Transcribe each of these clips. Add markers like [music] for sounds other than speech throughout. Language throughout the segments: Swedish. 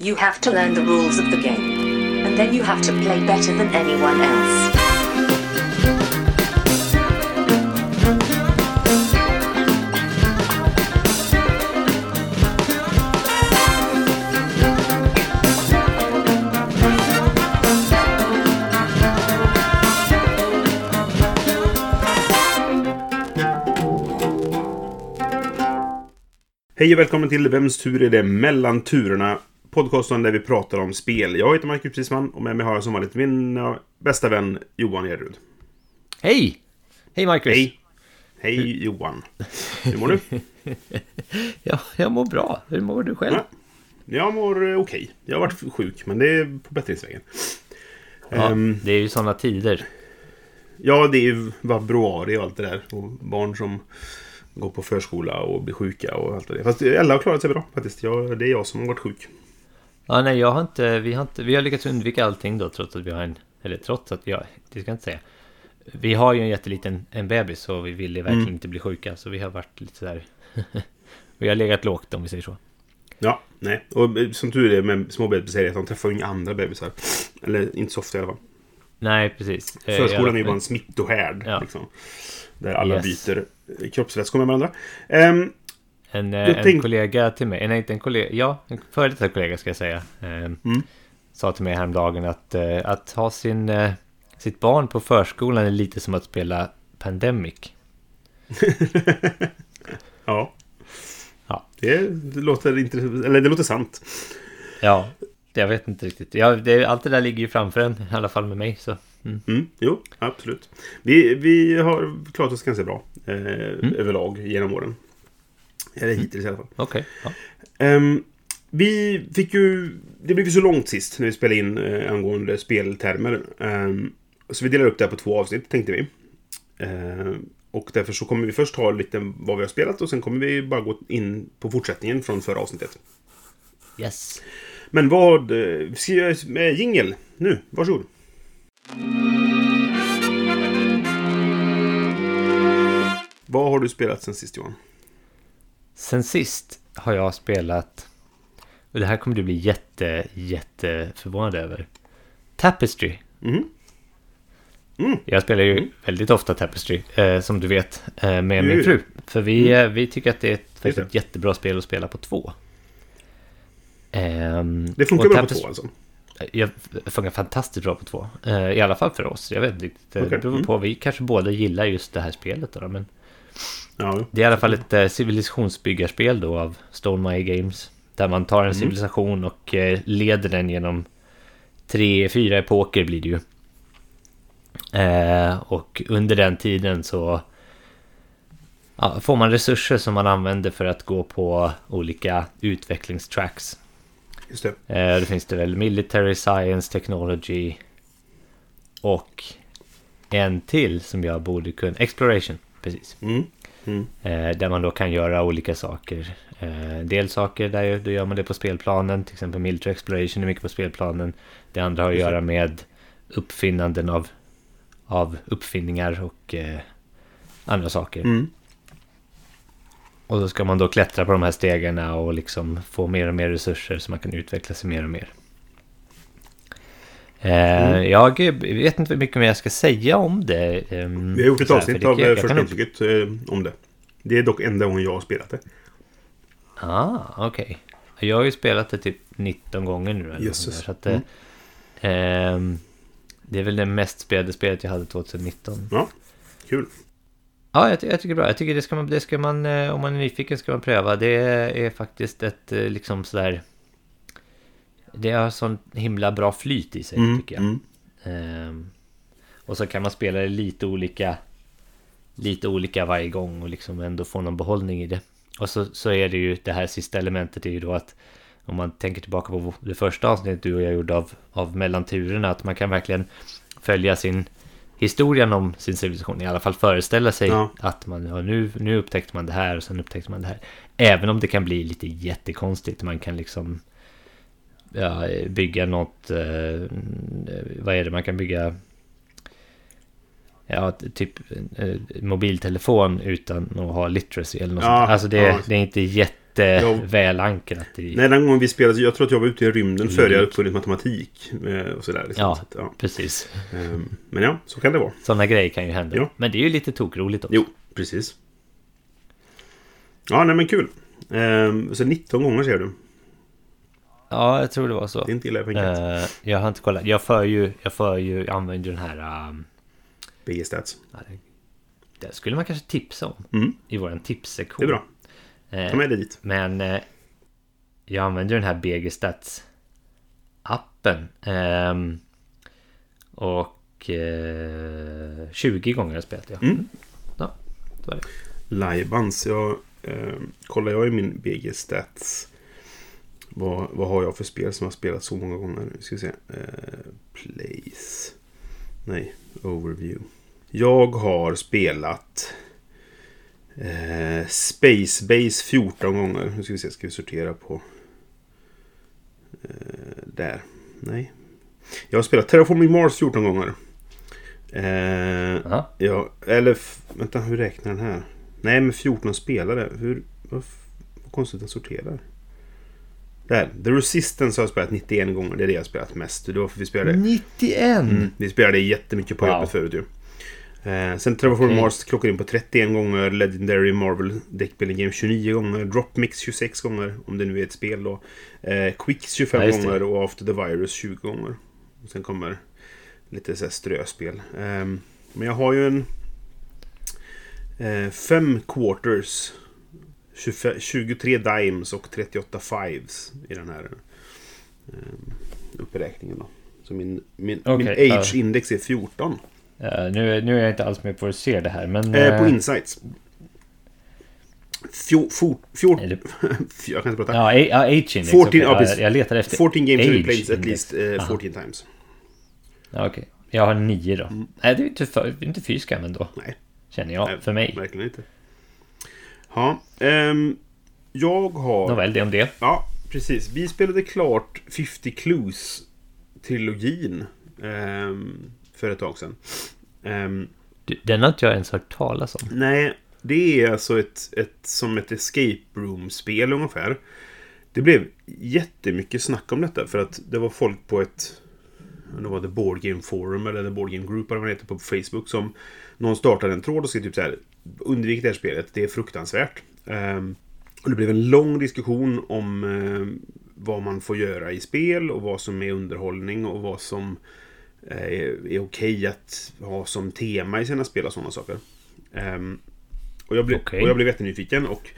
You have to learn the rules of the game. And then you have to play better than anyone else. Hej och välkommen till Vems tur är det mellan turerna? Podcasten där vi pratar om spel. Jag heter Marcus Prisman och med mig har jag som vanligt min eh, bästa vän Johan Erud. Hej! Hej Marcus! Hej! Hej Johan! Hur mår du? [laughs] Ja, jag mår bra. Hur mår du själv? Ja, jag mår eh, okej. Jag har varit sjuk, men det är på bättringsvägen. Ja, Ehm, det är ju sådana tider. ja, det är ju februari och allt det där. Och barn som går på förskola och blir sjuka och allt det. Fast alla har klarat sig bra faktiskt. Jag, det är jag som har varit sjuk. Ja, nej, jag har inte, vi har inte, vi har lyckats undvika allting då trots att vi har en, eller trots att jag, det ska jag inte säga. Vi har ju en jätteliten, en bebis och vi ville verkligen Mm. inte bli sjuka så vi har varit lite sådär, [laughs] vi har legat lågt om vi säger så. Ja, nej. Och eh, som tur är med små bebisar är att de träffar inga andra bebisar. Eller inte så ofta i alla fall. Nej, precis. Eh, Förskolan är ju bara en smittohärd. Ja. Liksom, där alla Yes. byter kroppsvätskor med varandra. Ehm, En, eh, en tänk- kollega till mig, nej inte en kollega, ja, en före detta kollega ska jag säga. Eh, Sa till mig häromdagen att, eh, att ha sin, sitt barn på förskolan är lite som att spela Pandemic. [laughs] ja. Ja. Det, det låter intressant. Eller det låter sant. Ja, jag vet inte riktigt. Ja, det, allt det där ligger ju framför en, i alla fall med mig. Så. Mm. Mm, jo, absolut. Vi, vi har klarat oss ganska bra. Eh, Mm. Överlag genom åren. Eller hittills i alla fall. Okej. ja. Ehm, vi fick ju... Det blev ju så långt sist när vi spelade in eh, angående speltermer. Ehm, så vi delar upp det här på två avsnitt tänkte vi. Ehm, och därför så kommer vi först ha lite vad vi har spelat och sen kommer vi bara gå in på fortsättningen från förra avsnittet. Yes. Men vad... eh, Ska jag med jingel? Nu, varsågod. Vad har du spelat sen sist Johan? Sen sist har jag spelat, och det här kommer du bli jätte, jätte förvånad över. Tapestry. Mhm. Mm. Jag spelar ju väldigt ofta Tapestry, eh, som du vet, eh, med Jo, min fru. För vi, eh, vi tycker att det är ett, faktiskt ett jättebra spel att spela på två. Ehm, Det funkar bra på två alltså? Jag funkar fantastiskt bra på två. Eh, I alla fall för oss. Jag vet inte riktigt. eh, Okej. Det beror Mm. på. Vi kanske båda gillar just det här spelet då. Men Ja, det är i alla fall ett eh, civilisationsbyggarspel då av Stonemaier Games. Där man tar en Mm. civilisation och eh, leder den genom tre, fyra epoker blir det ju. Eh, och under den tiden så ja, får man resurser som man använder för att gå på olika utvecklingstracks. just det. Eh, det finns det väl Military Science Technology och en till som jag borde kunna... Exploration, precis. Mm. Mm. Eh, där man då kan göra olika saker. Eh, en del saker där då gör man det på spelplanen. Till exempel Military Exploration är mycket på spelplanen. Det andra har att göra med uppfinnanden av, av uppfinningar och eh, andra saker. Mm. Och så ska man då klättra på de här stegarna och liksom få mer och mer resurser så man kan utveckla sig mer och mer. Eh, Mm. Jag vet inte hur mycket mer jag ska säga om det. ehm, Vi har gjort ett avsnitt av eh, första intrycket eh, om det. Det är dock enda gången jag har spelat det. Ah, okej. Jag har ju spelat det typ 19 gånger nu. Där, så att det, ehm, det är väl det mest spelade spelet jag hade 2019. Ja, kul. Ja, jag, jag tycker bra. Jag tycker det ska man, det ska man, eh, om man är nyfiken ska man pröva. Det är faktiskt ett eh, liksom sådär... Det har sån himla bra flyt i sig Mm. tycker jag. Mm. Ehm, och så kan man spela det lite olika Lite olika varje gång och liksom ändå få någon behållning i det. Och så, så är det ju det här sista elementet är ju då att om man tänker tillbaka på det första avsnittet du och jag gjorde av, av mellanturerna att man kan verkligen följa sin historien om sin civilisation. I alla fall föreställa sig Ja. att man ja, nu, nu upptäckte man det här och sen upptäckte man det här. Även om det kan bli lite jättekonstigt. Man kan liksom ja, bygga något, eh, vad är det, man kan bygga Ja, typ eh, mobiltelefon utan att ha literacy eller något Ja, sånt. Alltså det, ja. det är inte jätte inte Ja. väl ankrat i... Nej, den gången vi spelade, jag tror att jag var ute i rymden före jag uppfunnit matematik. eh, Och sådär. Liksom. Ja, Så att, ja. precis. Ehm, Men ja, så kan det vara. Sådana grejer kan ju hända. Ja. Men det är ju lite tokroligt också. Jo, precis. Ja, nej men kul. Ehm, Så 19 gånger ser du. Ja, jag tror det var så. Det är inte illa tänkt. Eh, jag har inte kollat. Jag för ju, jag för ju, jag använder den här... Um, BG Stats. ja, det, det skulle man kanske tipsa om Mm, i vår det tipssektion. är bra. Eh, Ta med det dit. Men eh, jag använder den här BG Stats appen. Ehm, och eh, 20 gånger har jag spelat ja. Mm. Ja, det var det. Livebands. Jag, eh, kollar jag i min BG Stats. Vad, vad har jag för spel som jag har spelat så många gånger? Vi ska se. Eh, place. Nej, overview. Jag har spelat eh, Space Base 14 gånger. Nu ska vi se, ska vi sortera på... Eh, där. Nej. Jag har spelat Terraforming Mars 14 gånger. Eh. Ja, eller vänta, hur räknar den här? Nej, men 14 spelare. Hur... Vad, vad konstigt den sorterar. Där. The Resistance har jag spelat 91 gånger. Det är det jag har spelat mest. Det var för vi spelade... 91! Mm, vi spelade jättemycket på Wow. jobbet förut ju. Eh, sen Terraform Okej. Mars klockar in på 31 gånger. Legendary Marvel Deckbuilding Game 29 gånger. Drop Mix 26 gånger. Om det nu är ett spel då. Eh, Quicks 25 Ja, det. gånger och After the Virus 20 gånger. Och sen kommer lite så här ströspel. Ehm, men jag har ju en... Eh, fem quarters. 25, 23 dimes och 38 fives i den här eh, uppräkningen. Då. Så min, min, min Okej, ja. age-index är 14. Eh, nu, nu är jag inte alls med på att se det här, men... Eh, på eh, insights. Fjor, for, fjor, det- [laughs] jag kan inte prata. Ja, ja, age index. 14, okej. ja, jag letar efter 14 games age replayed at least Aha. 14 times. Ja, okej. Jag har nio då. Nej, det är inte, för, inte fy skam ändå. Nej. Känner jag, Nej, för mig. Verkligen inte. Ja, ehm, jag har... Nåväl, det om det. Ja, precis. Vi spelade klart 50 Clues-trilogin ehm, för ett tag sedan. Ehm, Den har inte jag ens hört talas om. nej, det är alltså ett, ett, som ett escape room-spel ungefär. Det blev jättemycket snack om detta för att det var folk på ett det var The Board Game Forum eller The Board Game Group eller vad det heter på Facebook som någon startade en tråd och skrev typ så här Undvik det här spelet, det är fruktansvärt. Ehm, och det blev en lång diskussion om ehm, vad man får göra i spel och vad som är underhållning och vad som eh, är, är okej att ha som tema i sina spel och sådana saker. Ehm, och, jag blev, Okej. och jag blev jättenyfiken och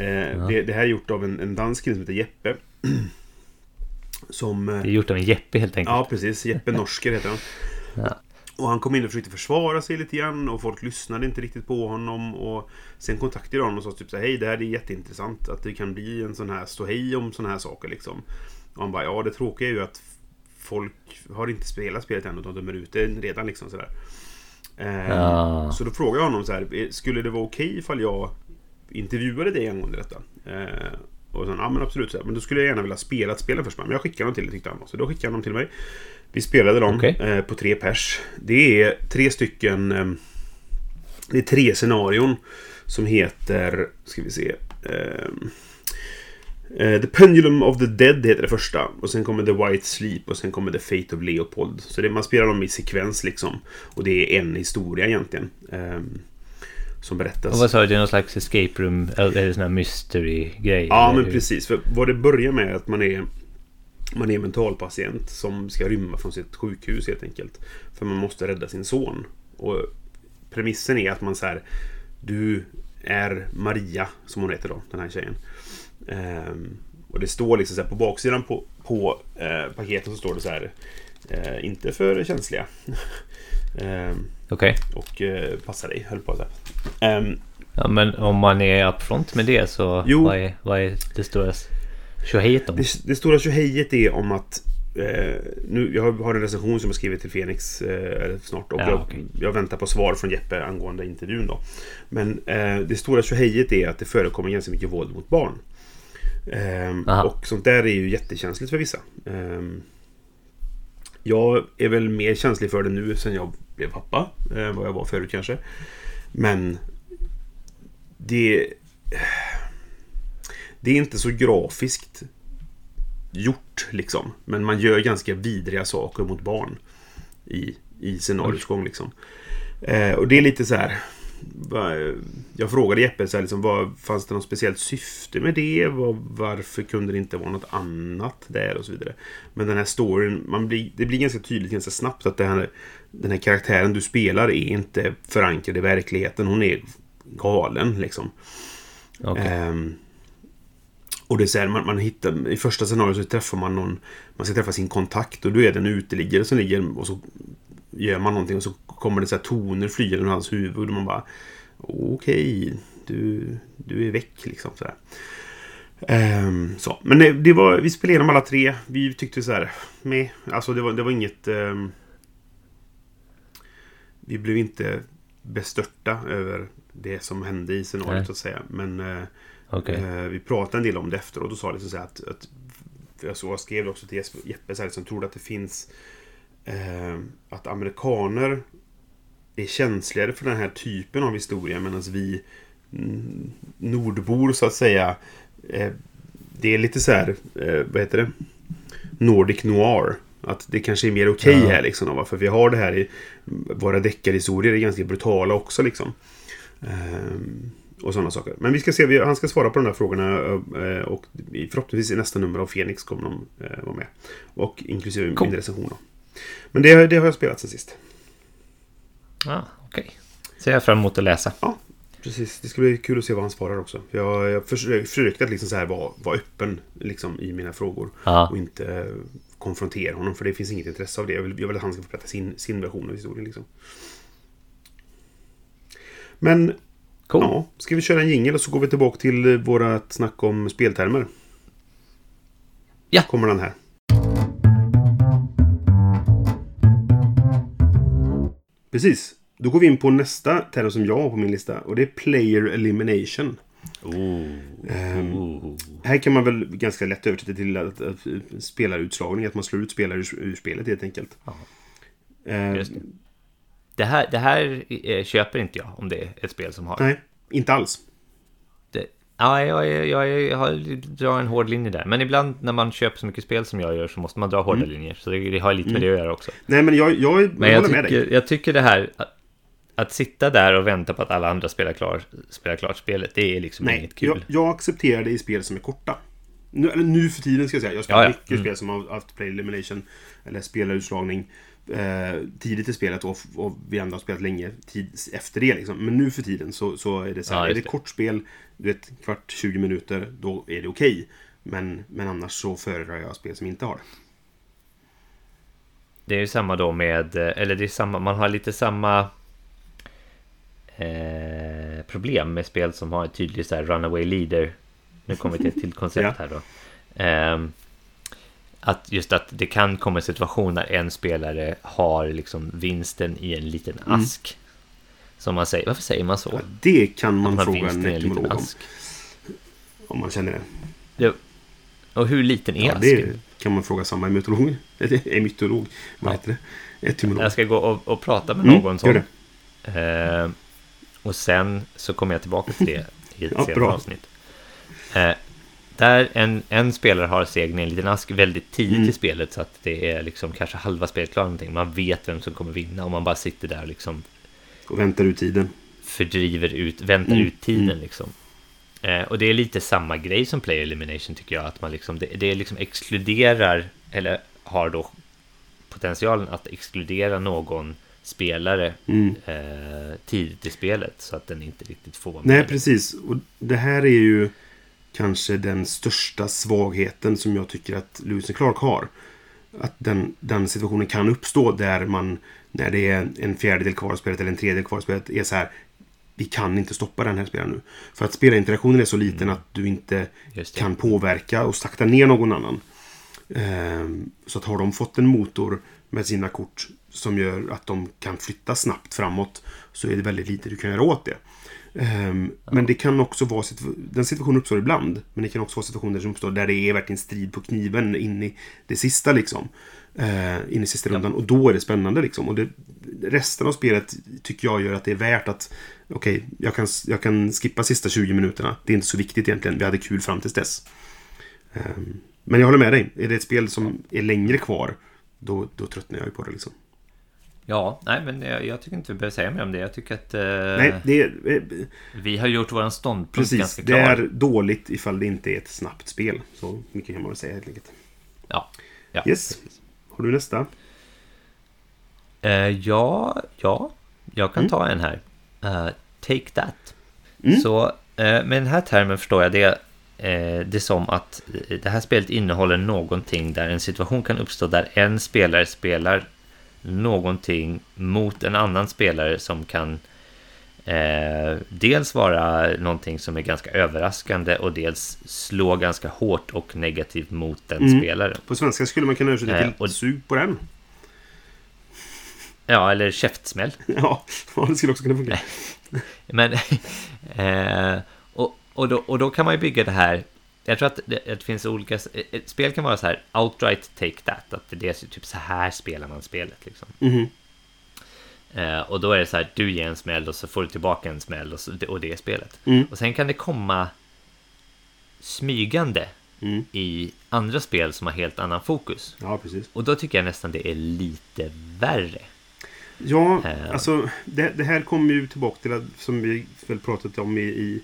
eh, det, det här är gjort av en, en dansk kille som heter Jeppe. [clears throat] som... Det är gjort av en Jeppe helt enkelt. Ja, precis. Jeppe Norsker heter han. Ja. Och han kom in och försökte försvara sig lite grann och folk lyssnade inte riktigt på honom. Och sen kontaktade jag honom och sa typ så här, hej det här är jätteintressant att det kan bli en sån här ståhej om såna här saker liksom. Och han bara, ja det tråkiga är ju att folk har inte spelat spelet än utan dömer ut det redan liksom sådär. Eh, Ja. Så då frågade jag honom så här, "Eh, skulle det vara okej ifall jag intervjuade dig angående detta? Eh, och sen, ja men absolut, så här, men då skulle jag gärna vilja spela ett spel först. Men jag skickade dem till dig tyckte han. Så då skickade han dem till mig. Vi spelade dem Okej. eh, på tre pers. Det är tre stycken... Eh, det är tre scenarion som heter... Ska vi se. ehm, eh, the Pendulum of the Dead heter det första. Och sen kommer The White Sleep och sen kommer The Fate of Leopold. Så det, man spelar dem i sekvens liksom. Och det är en historia egentligen. ehm, som berättas. Och vad sa du, det är någon slags escape room, eller sån här mystery-grej? Ja, men precis. För vad det börjar med är att man är man är mentalpatient som ska rymma från sitt sjukhus helt enkelt. För man måste rädda sin son. Och premissen är att man så här Du är Maria, som hon heter då, den här tjejen. Ehm, och det står liksom så här på baksidan på, på eh, paketet så står det så här eh, Inte för känsliga. [laughs] Ehm, Okej. och eh, passa dig, höll på så här. Ehm, Ja, men om man är upfront med det så Jo. vad är, vad är det stora tjohejt om? Det, det stora tjohejet är om att eh, nu, jag har en recension som jag skrivit till Fenix eh, snart och Ja, jag, okej. jag väntar på svar från Jeppe angående intervjun då. Men eh, det stora tjohejet är att det förekommer ganska mycket våld mot barn. Aha. och sånt där är ju jättekänsligt för vissa. Ehm, jag är väl mer känslig för det nu sen jag blev pappa. Eh, vad jag var förut kanske. Men det... det är inte så grafiskt gjort liksom. Men man gör ganska vidriga saker mot barn. I, i scenarios gång liksom. Eh, och det är lite så här. Jag frågade Jeppe så här, liksom, vad, fanns det något speciellt syfte med det? Var, varför kunde det inte vara något annat där och så vidare. Men den här storyn, man blir, det blir ganska tydligt ganska snabbt att här, den här karaktären du spelar är inte förankrad i verkligheten. Hon är galen liksom. Okej. Ehm, och det är så här, man, man hittar, i första scenariot så träffar man någon, man ska träffa sin kontakt och då är det en uteliggare som ligger och så gör man någonting och så kommer det så här toner flygande ur hans huvud och man bara okej, du, du är väck liksom så här. Ehm, så. Men det, det var, vi spelade igenom alla tre. Vi tyckte så här, med, alltså det var, det var inget... ehm, vi blev inte bestörta över det som hände i scenariot Nej. så att säga. Men eh, Okej. Eh, vi pratade en del om det efteråt och sa liksom så här att, att jag, så jag skrev också till Jesper- Jeppe så här, som trodde att det finns eh, att amerikaner är känsligare för den här typen av historia medan vi nordbor så att säga eh, det är lite så här eh, vad heter det Nordic Noir att det kanske är mer okej Ja. här liksom va? för vi har det här i våra deckarhistorier är ganska brutala också liksom Ehm, och sådana saker. Men vi ska se, han ska svara på de där frågorna eh, och förhoppningsvis i nästa nummer av Fenix kommer de eh, vara med. Och inklusive Cool. min recension då. Men det, det har jag spelat sen sist. Ah, Okej. Ser jag fram emot att läsa. Ja, precis. Det ska bli kul att se vad han svarar också. Jag, jag försökte, att liksom så här vara, vara öppen liksom, i mina frågor. Ja. Och inte konfrontera honom, för det finns inget intresse av det. Jag vill, jag vill att han ska få berätta sin, sin version av historien. Liksom. Men Cool. Ja, ska vi köra en jingel och så går vi tillbaka till eh, vårat snack om speltermer. Ja. Kommer den här. Precis. Då går vi in på nästa term som jag har på min lista. Och det är Player Elimination. Ooh. Ehm, Ooh. här kan man väl ganska lätt översätta till att, att, spelarutslagning. Att man slår ut spelare ur, ur spelet helt enkelt. Ja. Det. Här, det här eh, köper inte jag om det är ett spel som har nej, inte alls. det. Ja, jag, jag, jag, jag drar en hård linje där. Men ibland när man köper så mycket spel som jag gör så måste man dra hårda linjer. Så det, det har lite med det att göra också. Nej, men jag, jag, jag Men jag håller med dig. tycker, jag tycker det här att, sitta där och vänta på att alla andra spelar, klar, spelar klart spelet, det är liksom Nej, inget kul. jag, jag accepterar det i spel som är korta. Nu, nu för tiden ska jag säga. Jag spelar Ja, ja. mycket Mm. spel som har haft play elimination. Eller spelarutslagning. Eh, tidigt i spelet och, och vi andra har spelat länge tid, efter det. Liksom. Men nu för tiden så, så är det så här. Ja, är det kort spel, du vet, kvart, 20 minuter, då är det okej. Men, men annars så föredrar jag spel som inte har det. Det är ju samma då med, eh, eller det är samma, man har lite samma eh, problem med spel som har ett tydligt så här runaway leader. Nu kommer vi till ett till koncept [laughs] här då. Ehm, att just att det kan komma en situation där en spelare har liksom vinsten i en liten Mm. ask. Som man säger, varför säger man så? Ja, det kan man man fråga en etymolog om. ask. Om man känner det. Det, och hur liten är Ja, asken? det kan man fråga samma mytolog. [laughs] Eller mytolog. Vad Ja. heter det? Etymolog. Jag ska gå och, och prata med Mm, någon gör som. Eh, och sen så kommer jag tillbaka till det i ett Ja, senare avsnitt. Eh, där en, en spelare har segern i en liten ask väldigt tidigt Mm. i spelet så att det är liksom kanske halva spelet klart någonting. Man vet vem som kommer vinna och man bara sitter där och liksom Och väntar ut tiden. fördriver ut, väntar Mm, ut tiden mm. liksom. Eh, och det är lite samma grej som player elimination tycker jag. Att man liksom, det, det liksom exkluderar, eller har då potentialen att exkludera någon spelare Mm. eh, tidigt i spelet så att den inte riktigt får vara Nej, med. precis. Och det här är ju kanske den största svagheten som jag tycker att Lewis and Clark har. Att den, den situationen kan uppstå där man, när det är en fjärdedel kvar av spelet eller en tredjedel kvar av spelet, är så här. Vi kan inte stoppa den här spelaren nu. För att spelarinteraktionen är så liten att du inte kan påverka och sakta ner någon annan. Ehm, Så att har de fått en motor med sina kort som gör att de kan flytta snabbt framåt så är det väldigt lite du kan göra åt det. Ehm, Men det kan också vara... Den situationen uppstår ibland. Men det kan också vara situationer som uppstår där det är verkligen strid på kniven in i det sista liksom. Uh, in i sista rundan. Och då är det spännande liksom. Och det, resten av spelet tycker jag gör att det är värt att... Okej, jag, kan, jag kan skippa sista 20 minuterna. Det är inte så viktigt egentligen. Vi hade kul fram tills dess. Ehm, Men jag håller med dig. Är det ett spel som är längre kvar, då, då tröttnar jag ju på det liksom. Ja, nej men jag, jag tycker inte vi behöver säga mer om det. Jag tycker att eh, Nej, det eh, vi har gjort vår ståndpunkt Precis, ganska det klar. är dåligt ifall det inte är ett snabbt spel. Så mycket kan man väl säga helt enkelt. Ja. ja. Yes. Har du nästa? Eh, ja, ja, jag kan Mm. ta en här. Eh, take that. Mm. Så eh, med den här termen förstår jag det, eh, det som att det här spelet innehåller någonting där en situation kan uppstå där en spelare spelar någonting mot en annan spelare som kan eh, dels vara någonting som är ganska överraskande och dels slå ganska hårt och negativt mot den Mm. spelaren. På svenska skulle man kunna översätta Eh, till och- sug på den. Ja, eller käftsmäll. [laughs] Ja, det skulle också kunna funka. [laughs] Men, [laughs] eh, och, och, då, och då kan man ju bygga det här. Jag tror att det, att det finns olika... Spel kan vara så här, outright take that. Att det är typ så här spelar man spelet. Liksom. Mhm. Eh, och då är det så här, du ger en smäll och så får du tillbaka en smäll och, så, och det är spelet. Mm. Och sen kan det komma smygande Mm. i andra spel som har helt annan fokus. Ja, precis. Och då tycker jag nästan det är lite värre. Ja, Eh. alltså det, det här kommer ju tillbaka till att, som vi väl pratat om i, i,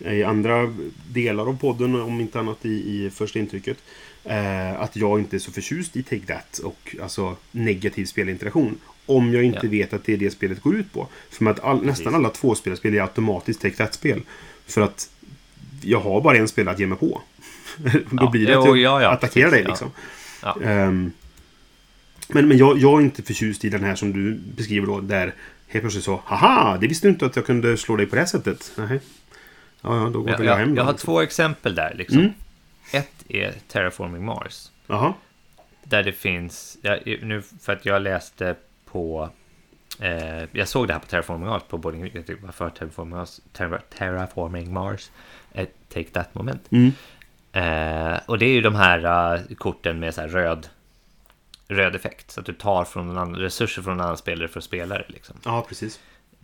i andra delar av podden, om inte annat i, i första intrycket. Eh, att jag inte är så förtjust i Take That och alltså negativ spelinteraktion. Om jag inte Ja. vet att det är det spelet går ut på. För att all, nästan alla tvåspelarspel är automatiskt Take That-spel. För att jag har bara en spelare att ge mig på. [laughs] Då Ja, blir det att jag ja, attackerar dig liksom. Ehm, men men jag, jag är inte förtjust i den här som du beskriver då. Där helt plötsligt så, haha, det visste du inte att jag kunde slå dig på det här sättet. Nej. Ja, ja, då går Jag, jag hem jag, jag har liksom. två exempel där. Liksom. Mm. Ett är Terraforming Mars. Jaha. Där det finns, ja, nu för att jag läste på, eh, jag såg det här på Terraforming Mars på Boarding jag tyckte varför Terraforming Mars, terra, Terraforming Mars, ett Take That moment. Mm. Eh, och det är ju de här eh, korten med så här röd, röd effekt. Så att du tar från någon annan, resurser från en annan spelare för spelare. Liksom. Ja, precis.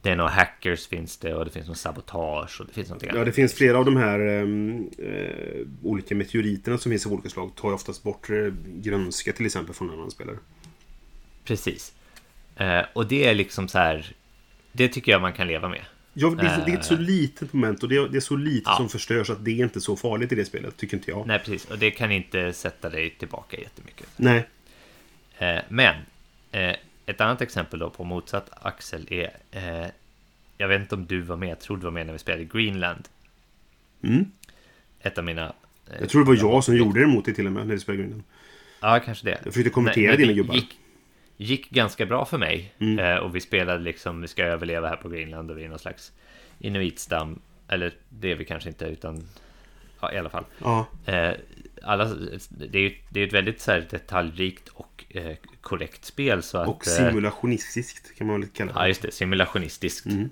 Det är några hackers finns det och det finns någon sabotage och det finns någonting Ja, annat. det finns flera av de här ehm, eh, olika meteoriterna som finns av olika slag. Tar ju oftast bort eh, grönska till exempel från en annan spelare. Precis. Eh, och det är liksom så här, det tycker jag man kan leva med. Ja, det, är- det är ett så litet moment och det är, det är så lite Ja. som förstörs att det är inte så farligt i det spelet, tycker inte jag. Nej, precis. Och det kan inte sätta dig tillbaka jättemycket. Nej. Eh, men eh, ett annat exempel då på motsatt axel är eh, jag vet inte om du var med, jag tror du var med när vi spelade Greenland. Mm. Ett av mina... eh, Jag tror det var jag som gjorde det mot dig till och med när vi spelade Greenland. Ja, kanske det. Jag försökte kommentera Nej, dina gubbar. Gick, gick ganska bra för mig. Mm. Eh, och vi spelade liksom, vi ska överleva här på Greenland och vi är någon slags inuitstam. Eller det är vi kanske inte, utan ja, i alla fall. Ja, Eh, alla, det är ju det är ett väldigt så här, detaljrikt och eh, korrekt spel. Så att, och eh, simulationistiskt kan man väl kalla det. Ja, just det. Simulationistiskt. Mm.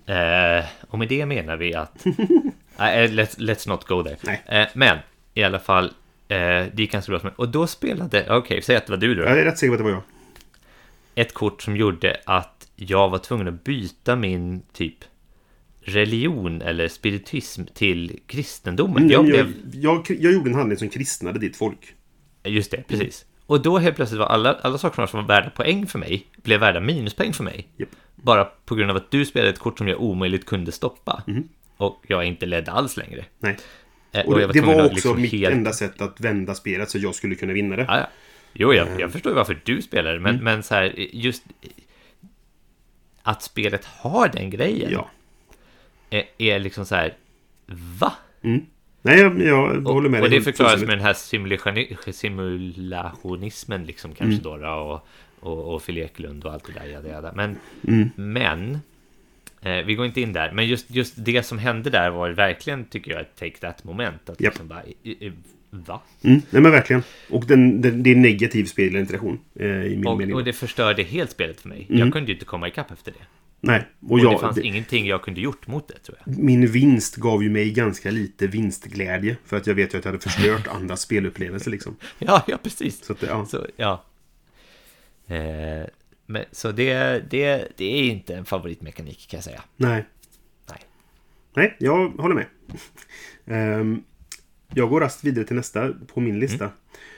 Eh, och med det menar vi att... [laughs] Nej, let's, let's not go there. Eh, men i alla fall, eh, ganska bra. Och då spelade... Okej, säg att det var du då. Jag är rätt säker på att det var jag. Ett kort som gjorde att jag var tvungen att byta min typ religion eller spiritism till kristendomen. Mm, jag jag, blev... jag, jag, gjorde en handling som kristnade ditt folk. Just det, precis. Och då helt plötsligt var alla, alla saker som var värda poäng för mig, blev värda minuspoäng för mig. Japp. Bara på grund av att du spelade ett kort som jag omöjligt kunde stoppa. Mhm. Och jag inte ledde alls längre. Nej. Eh, Och det, jag det var också liksom mitt helt- enda sätt att vända spelet så jag skulle kunna vinna det. Ja, ja. Jo, jag, jag förstår varför du spelar, men, Mm. men så här, just att spelet har den grejen Ja. Är, är liksom så här, va? Mm. Nej, jag, jag Och, håller med och dig det förklaras med den här simulationi- simulationismen liksom Mm. kanske då, då och, och, och Phil Ekelund och allt det där. Jada, jada. Men, Mm. men eh, vi går inte in där. Men just, just det som hände där var verkligen, tycker jag, ett take that moment. Att Japp. liksom bara, i, i, va? Mm. Nej, men verkligen. Och den, den, det är negativ spelinteraktion eh, i min Och, mening. och det förstörde helt spelet för mig. Mm. Jag kunde ju inte komma ikapp efter det. Nej. Och, Och jag, det fanns det- ingenting jag kunde gjort mot det tror jag. min vinst gav ju mig ganska lite vinstglädje. För att jag vet ju att jag hade förstört [laughs] andras spelupplevelser liksom. Ja, ja precis. Så att, det- ja. Så, ja. Eh, men, så det, det, det är inte en favoritmekanik kan jag säga. Nej. Nej. Nej, jag håller med. Ehm, jag går rast vidare till nästa på min lista.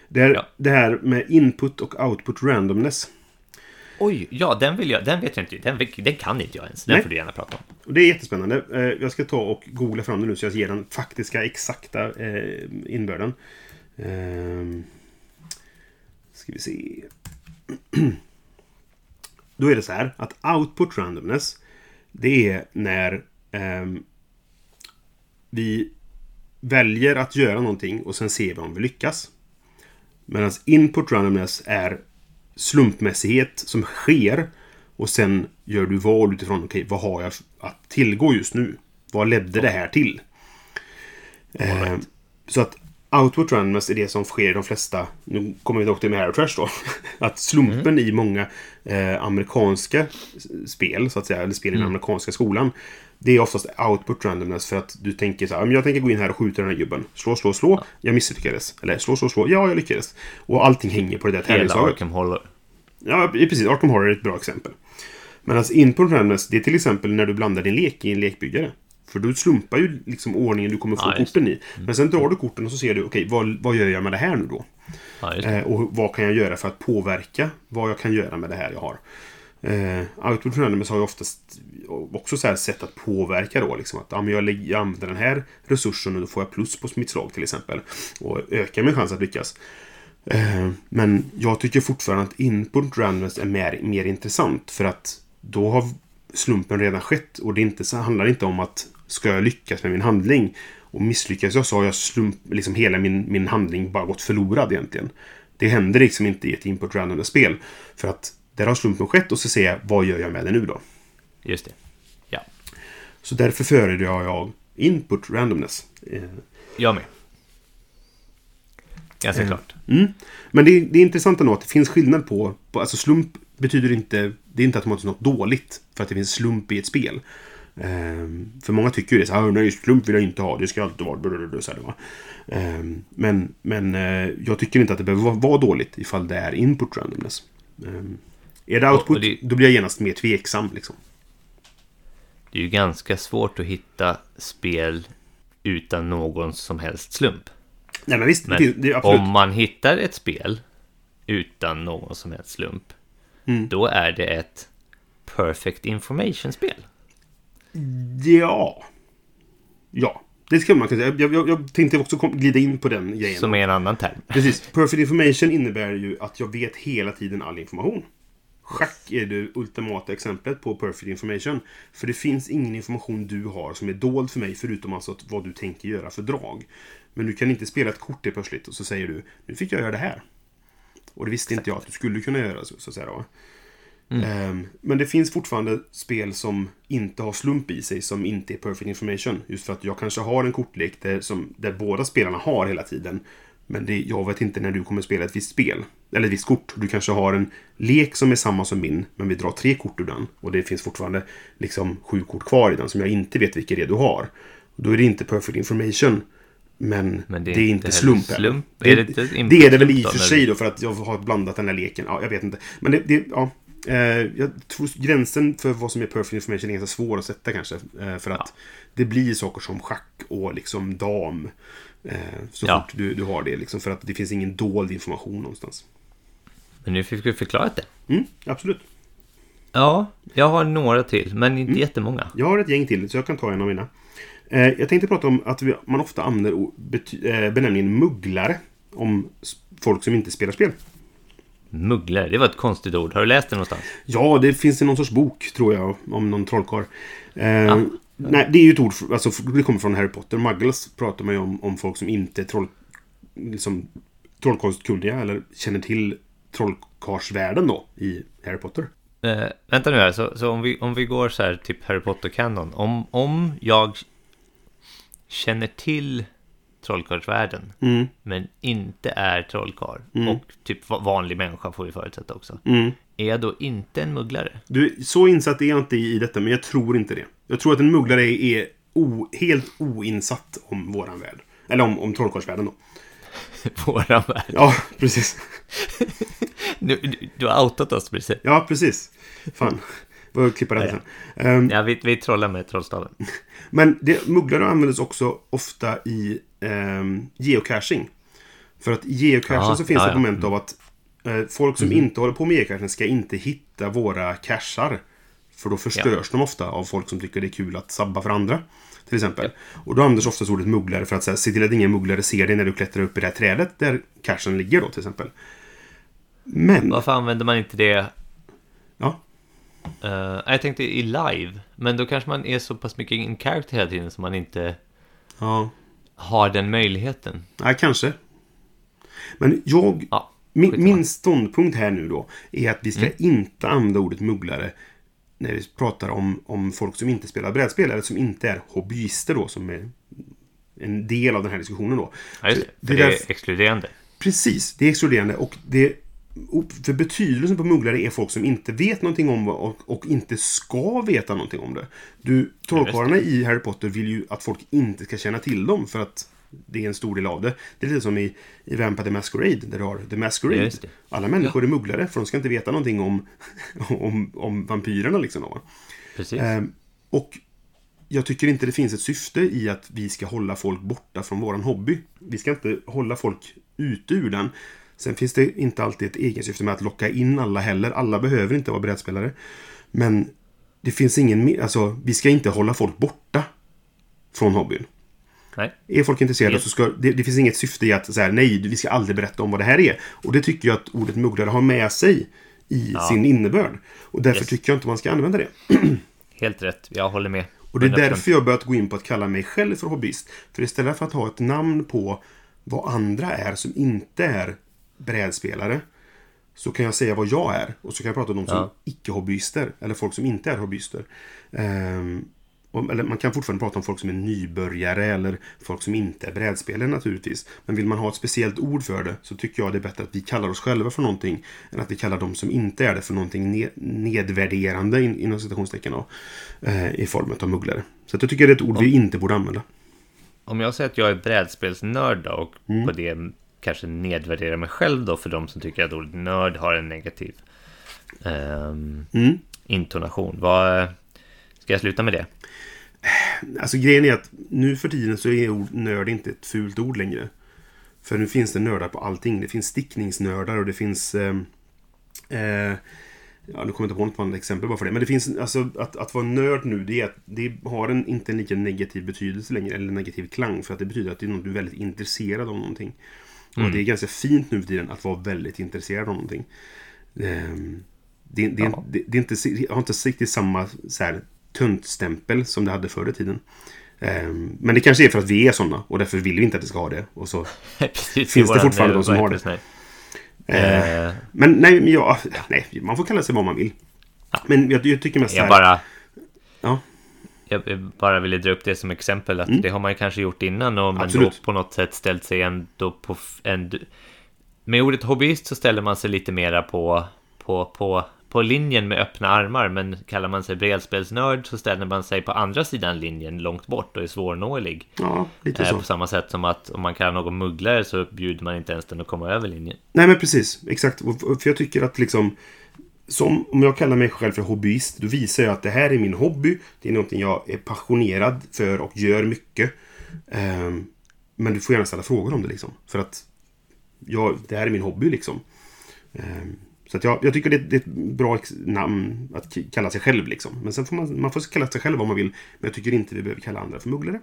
Det, är, Ja. det här med input och output randomness. Oj, ja den vill jag, den vet jag inte, den, den kan inte jag ens. Den Nej. får du gärna prata om. Det är jättespännande. Eh, jag ska ta och googla fram det nu så jag ger den faktiska, exakta eh, innebörden. Ehm, ska vi se. [clears throat] Då är det så här att output randomness det är när ehm, vi väljer att göra någonting och sen ser vi om vi lyckas. Medan input randomness är slumpmässighet som sker och sen gör du val utifrån okej, vad har jag att tillgå just nu? Vad ledde det här till? Eh, så att output randomness är det som sker i de flesta, nu kommer vi dock till med Trash då, [laughs] att slumpen i många eh, amerikanska spel, så att säga, eller spel i den amerikanska skolan, det är oftast output randomness för att du tänker så här, "Ja, men jag tänker gå in här och skjuta den här gubben. Slå, slå, slå. Jag misslyckades. Eller slå, slå, slå. Ja, jag lyckades. Och allting hänger på det där Hela tävlingslaget. Arkham Horror. Ja, precis. Arkham Horror är ett bra exempel. Men alltså input randomness, det är till exempel när du blandar din lek i en lekbyggare. För du slumpar ju liksom ordningen du kommer få Ja, korten i. Men sen drar du korten och så ser du, okej, vad, vad gör jag med det här nu då? Ja. Eh, och vad kan jag göra för att påverka vad jag kan göra med det här jag har? Eh, output randomness har ju oftast också så här sätt att påverka då. Liksom att ja, men jag, lägger, jag använder den här resursen och då får jag plus på mitt slag till exempel. Och ökar min chans att lyckas. Eh, Men jag tycker fortfarande att input randomness är mer, mer intressant. För att då har slumpen redan skett. Och det inte, så handlar inte om att ska jag lyckas med min handling. Och misslyckas jag så har jag slump, liksom hela min, min handling bara gått förlorad egentligen. Det händer liksom inte i ett input randomness-spel. För att där har slumpen skett och så ser jag vad gör jag med det nu då. Just det. Ja, Så därför föredrar jag input randomness. Eh, jag med. Ganska Eh. klart. Mm. Men det är, det är intressant ändå att det finns skillnad på, på... Alltså slump betyder inte... Det är inte automatiskt något dåligt för att det finns slump i ett spel. Ehm, för många tycker ju det. Så här, nej, slump vill jag inte ha. Det ska alltid vara... blablabla", Så här, va? Ehm, men men eh, jag tycker inte att det behöver vara, vara dåligt ifall det är input randomness. Ehm, är det output, det- då blir jag genast mer tveksam. Liksom. Det är ju ganska svårt att hitta spel utan någon som helst slump. Nej, men visst. Men det, det om man hittar ett spel utan någon som helst slump, Mm. då är det ett perfect information-spel. Ja. Ja. Det skulle man kunna säga. Jag, jag, jag tänkte också glida in på den grejen. Som är en annan term. Precis. [laughs] Perfect information innebär ju att jag vet hela tiden all information. Schack är det ultimata exemplet på perfect information. För det finns ingen information du har som är dold för mig förutom alltså att vad du tänker göra för drag. Men du kan inte spela ett kort helt plötsligt och så säger du nu fick jag göra det här. Och det visste inte jag att du skulle kunna göra så, så att säga. Då. Ehm, men det finns fortfarande spel som inte har slump i sig, som inte är perfect information. Just för att jag kanske har en kortlek där, som, där båda spelarna har hela tiden. Men det, jag vet inte när du kommer spela ett visst spel. Eller ett visst kort. Du kanske har en lek som är samma som min, men vi drar tre kort ur den. Och det finns fortfarande liksom sju kort kvar i den som jag inte vet vilka det är du har. Då är det inte perfect information. Men, Men det, är inte heller slump. heller. slump. Det, Är det inte det är det väl i och slump för sig då, för att jag har blandat den här leken. Ja, jag vet inte. Men det, det ja. Eh, jag tror gränsen för vad som är perfect information är ganska svår att sätta kanske. Eh, för att det blir saker som schack och liksom dam. Eh, så Ja. fort du, du har det. Liksom, för att det finns ingen dold information någonstans. Men nu fick vi förklarat det. Mm, absolut. Ja, jag har några till, men Mm. inte jättemånga. Jag har ett gäng till, så jag kan ta en av mina. Eh, jag tänkte prata om att vi, man ofta använder eh, benämningen mugglare om folk som inte spelar spel. Mugglare, det var ett konstigt ord. Har du läst det någonstans? Ja, det finns i någon sorts bok, tror jag, om någon trollkarl. Eh, Nej, det är ju ett ord, alltså, det kommer från Harry Potter. Muggles pratar man ju om, om folk som inte är troll, liksom, trollkonstkunniga eller känner till trollkarlsvärlden då i Harry Potter. Eh, vänta nu här, så, så om, vi, om vi går så här typ Harry Potter-kanon. Om, om jag känner till trollkarlsvärlden, Mm, men inte är trollkarl, Mm. och typ va- vanlig människa får vi förutsätta också. mm. Är jag då inte en mugglare? Du, så insatt är jag inte i detta, men jag tror inte det. Jag tror att en mugglare är, o, helt oinsatt om våran värld. Eller om, om trollkarlsvärlden då. [laughs] Våran värld. Ja, precis. [laughs] Du, du, du har outat oss precis. Ja, precis. Fan. Får klippa det sen. Ehm, Ja, vi, vi trollar med trollstaven. [laughs] Men det, mugglare användes också ofta i ehm, geocaching. För att i geocachen Ja, så finns ja, det ett ja. moment av att folk som inte håller på med geocachen ska inte hitta våra cachar. För då förstörs de ofta av folk som tycker det är kul att sabba för andra. Till exempel. Och då används oftast ordet mugglare för att så här, se till att ingen mugglare ser dig när du klättrar upp i det här trädet där cachen ligger då till exempel. Men... Varför använder man inte det? Ja. eh, jag tänkte i live, men då kanske man är så pass mycket in character hela tiden så man inte Ja. har den möjligheten. Nej, kanske. Men jag... Ja, min, min ståndpunkt här nu då är att vi ska inte använda ordet mugglare när vi pratar om, om folk som inte spelar brädspel eller som inte är hobbyister då som är en del av den här diskussionen då. Ja, just det. Det det är därför- exkluderande. Precis, det är exkluderande och det för betydelsen på mugglare är folk som inte vet någonting om och, och inte ska veta någonting om det. Du, trollkarlarna i Harry Potter vill ju att folk inte ska känna till dem för att det är en stor del av det. Det är lite som i, i Vampire the Masquerade där du har The Masquerade. Alla människor är mugglare för de ska inte veta någonting om, [laughs] om, om vampyrerna liksom. Då. Precis. Ehm, och jag tycker inte det finns ett syfte i att vi ska hålla folk borta från våran hobby. Vi ska inte hålla folk ute ur den. Sen finns det inte alltid ett egensyfte med att locka in alla heller. Alla behöver inte vara brädspelare. Men det finns ingen... Alltså, vi ska inte hålla folk borta från hobbyn. Nej. Är folk intresserade så ska... Det, det finns inget syfte i att säga nej, vi ska aldrig berätta om vad det här är. Och det tycker jag att ordet mugglare har med sig i sin innebörd. Och därför Yes. tycker jag inte man ska använda det. [clears throat] Helt rätt. Jag håller med. Och det är 100%. därför jag börjat gå in på att kalla mig själv för hobbyist. För istället för att ha ett namn på vad andra är som inte är brädspelare. Så kan jag säga vad jag är. Och så kan jag prata om de som Ja. icke-hobbyister. Eller folk som inte är hobbyister. Och, eller man kan fortfarande prata om folk som är nybörjare. Eller folk som inte är brädspelare naturligtvis. Men vill man ha ett speciellt ord för det. Så tycker jag det är bättre att vi kallar oss själva för någonting. Än att vi kallar de som inte är det för någonting ne- nedvärderande in, inom citationstecken. Då, eh, I form av mugglare. Så jag tycker det är ett ord vi inte borde använda. Om jag säger att jag är brädspelsnörd då, och Mm. på det kanske nedvärderar mig själv då för de som tycker att ordet nörd har en negativ ehm, Mm. intonation. Vad, ska jag sluta med det? Alltså grejen är att nu för tiden så är ord nörd inte ett fult ord längre. För nu finns det nördar på allting. Det finns stickningsnördar och det finns... Eh, eh, ja, nu kommer jag inte på något annat exempel bara för det. Men det finns alltså att, att vara nörd nu, det, är att, det har en, inte en lika negativ betydelse längre. Eller negativ klang. För att det betyder att det är något du är väldigt intresserad av någonting. Och det är ganska fint nu för tiden att vara väldigt intresserad av någonting. Ehm, det, det, det, det är inte, har inte riktigt samma så här, töntstämpel som det hade förr i tiden. Ehm, men det kanske är för att vi är sådana och därför vill vi inte att det ska ha det. Och så, [laughs] Precis, Finns det fortfarande de som har det? sån här- eh, men nej, men ja, nej, man får kalla sig vad man vill. Men jag, jag tycker mest jag här, bara... Ja. Jag bara ville dra upp det som exempel att det har man ju kanske gjort innan och men då Mm. På något sätt ställt sig ändå på en... Med ordet hobbyist så ställer man sig lite mera på, på, på, på linjen med öppna armar men kallar man sig brädspelsnörd så ställer man sig på andra sidan linjen långt bort och är svårnåelig. Ja, lite Eh, så. på samma sätt som att om man kallar någon mugglare så bjuder man inte ens den att komma över linjen. Nej men precis, exakt. För jag tycker att liksom som, om jag kallar mig själv för hobbyist, då visar jag att det här är min hobby. Det är någonting jag är passionerad för och gör mycket. Ehm, men du får gärna ställa frågor om det liksom. För att jag, det här är min hobby liksom. Ehm, så jag, jag tycker det, det är ett bra namn att kalla sig själv liksom. Men sen får man, man får kalla sig själv vad man vill. Men jag tycker inte vi behöver kalla andra för mugglare.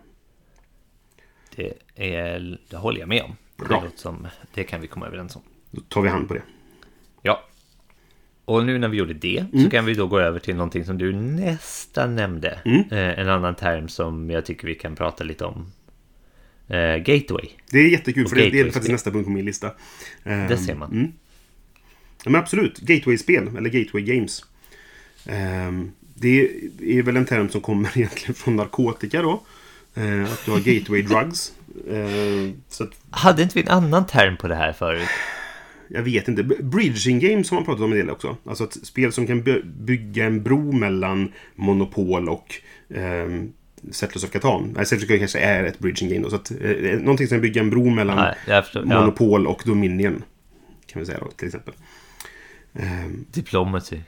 Det, är, det håller jag med om. Det, Bra. låter som, det kan vi komma överens om. Då tar vi hand på det. Ja. Och nu när vi gjorde det Mm. så kan vi då gå över till någonting som du nästan nämnde. Mm. Eh, en annan term som jag tycker vi kan prata lite om. Eh, gateway. Det är jättekul för det, det är faktiskt nästa punkt på min lista. Ehm, Det ser man. Mm. Ja, men absolut. Gateway-spel, eller Gateway Games. Ehm, det är väl en term som kommer [laughs] egentligen från narkotika då. Ehm, att du har gateway drugs. Ehm, så att, Hade inte vi en annan term på det här förut? Jag vet inte. Bridging games har man pratat om en del också. Alltså ett spel som kan by- bygga en bro mellan Monopol och Settlers of Catan. Nej, Settlers of Catan kanske är ett bridging game då. Så att, eh, någonting som kan bygga en bro mellan Nej, Monopol och Dominion. Kan vi säga då, till exempel. Ehm, diplomacy.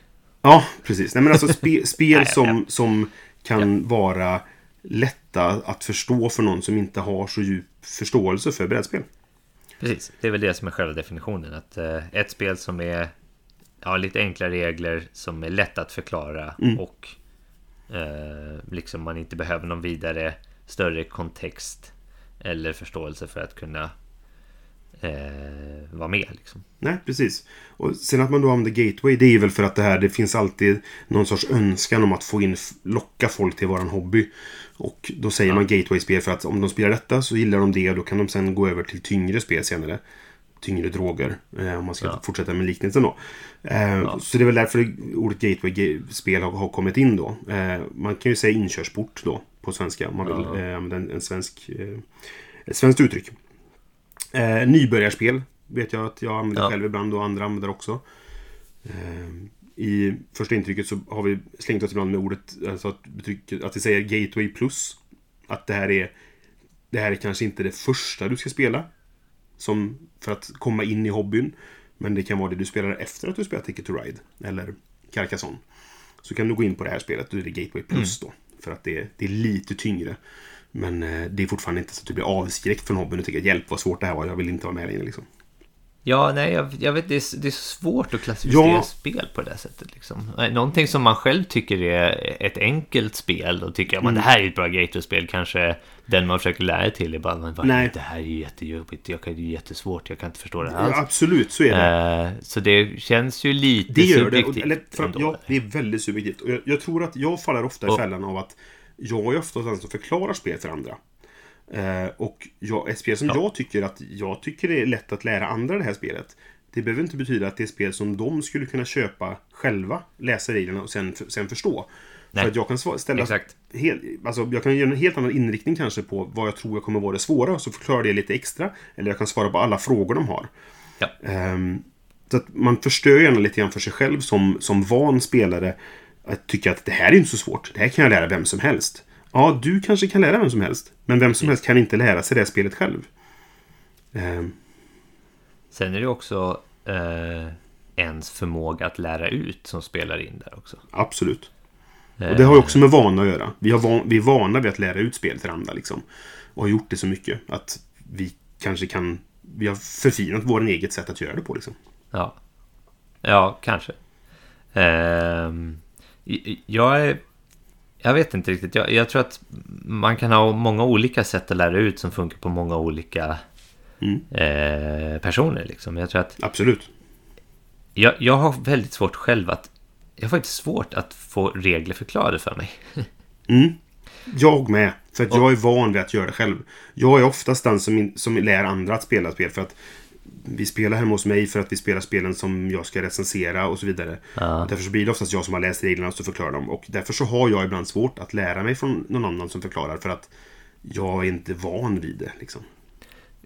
Ja, precis. Nej, men alltså spe, [laughs] spel som, som kan vara lätta att förstå för någon som inte har så djup förståelse för brädspel. Precis, det är väl det som är själva definitionen. Att eh, ett spel som är ja, lite enkla regler, som är lätt att förklara Mm. och eh, liksom man inte behöver någon vidare större kontext eller förståelse för att kunna eh, vara med. Liksom. Nej, precis. Och sen att man då använder Gateway, det är väl för att det här, det finns alltid någon sorts önskan om att få in, locka folk till våran hobby. Och då säger man Gateway-spel för att om de spelar detta så gillar de det och då kan de sen gå över till tyngre spel senare. Tyngre droger, eh, om man ska Ja. fortsätta med liknelsen då. Eh, Så det är väl därför ordet Gateway-spel har, har kommit in då. Eh, man kan ju säga inkörsport då, på svenska, om man vill Ja. eh, använda en, en svensk, eh, ett svenskt uttryck. Eh, nybörjarspel vet jag att jag använder Ja. själv ibland och andra använder också. Eh, I första intrycket så har vi slängt oss ibland med ordet, alltså att, att vi säger Gateway Plus. Att det här är det här är kanske inte det första du ska spela. Som för att komma in i hobbyn. Men det kan vara det du spelar efter att du spelat Ticket to Ride. Eller Carcassonne. Så kan du gå in på det här spelet. Då är det Gateway Plus då. För att det är, det är lite tyngre. Men eh, det är fortfarande inte så att du blir avskräckt från hobbyn och tycker hjälp vad svårt det här var. Jag vill inte vara med längre liksom. Ja, nej, jag, jag vet, det är, det är svårt att klassificera Ja. spel på det sättet. Liksom. Någonting som man själv tycker är ett enkelt spel och tycker att Mm. det här är ett bra gateway-spel, kanske den man försöker lära till är bara, men vad, Nej. det här är ju jättejobbigt, jag kan, det är jättesvårt, jag kan inte förstå det Ja, alls. absolut, så är det. Eh, så det känns ju lite Det gör det. subjektivt. Och, eller, för, ja, det är väldigt subjektivt. Och jag, jag tror att jag faller ofta i Och- fällan av att jag är ofta den som förklarar spel för andra. Eh, och jag, ett spel som jag tycker att jag tycker det är lätt att lära andra det här spelet. Det behöver inte betyda att det är spel som de skulle kunna köpa själva, läsa reglerna och sen, sen förstå. Nej. För att jag kan ställa... Exakt. Helt, alltså jag kan göra en helt annan inriktning kanske på vad jag tror jag kommer vara det svåra. Så förklarar det lite extra. Eller jag kan svara på alla frågor de har. Ja. Ehm, så att man förstör gärna lite grann för sig själv som, som van spelare. Att tycka att det här är inte så svårt. Det här kan jag lära vem som helst. Ja, du kanske kan lära vem som helst. Men vem som helst kan inte lära sig det spelet själv. Ehm, Sen är det också eh, ens förmåga att lära ut som spelar in där också. absolut. Eh, Och det har ju också med vana att göra. Vi, har van, vi är vana vid att lära ut spel till andra. Liksom. Och har gjort det så mycket att vi kanske kan... Vi har förfinat vårt eget sätt att göra det på. Liksom. Ja, ja kanske. J- jag är... Jag vet inte riktigt. Jag, jag tror att man kan ha många olika sätt att lära ut som funkar på många olika Mm. eh, personer. Liksom. Jag tror att Absolut. jag, jag har väldigt svårt själv att... Jag har faktiskt svårt att få regler förklarade för mig. [laughs] Mm. Jag med. För att jag är van vid att göra det själv. Jag är oftast den som, som lär andra att spela spel. För att vi spelar hemma hos mig för att vi spelar spelen som jag ska recensera och så vidare. Ja. Därför så blir det oftast jag som har läst reglerna och så förklarar dem. Och därför så har jag ibland svårt att lära mig från någon annan som förklarar. För att jag är inte van vid det. Liksom.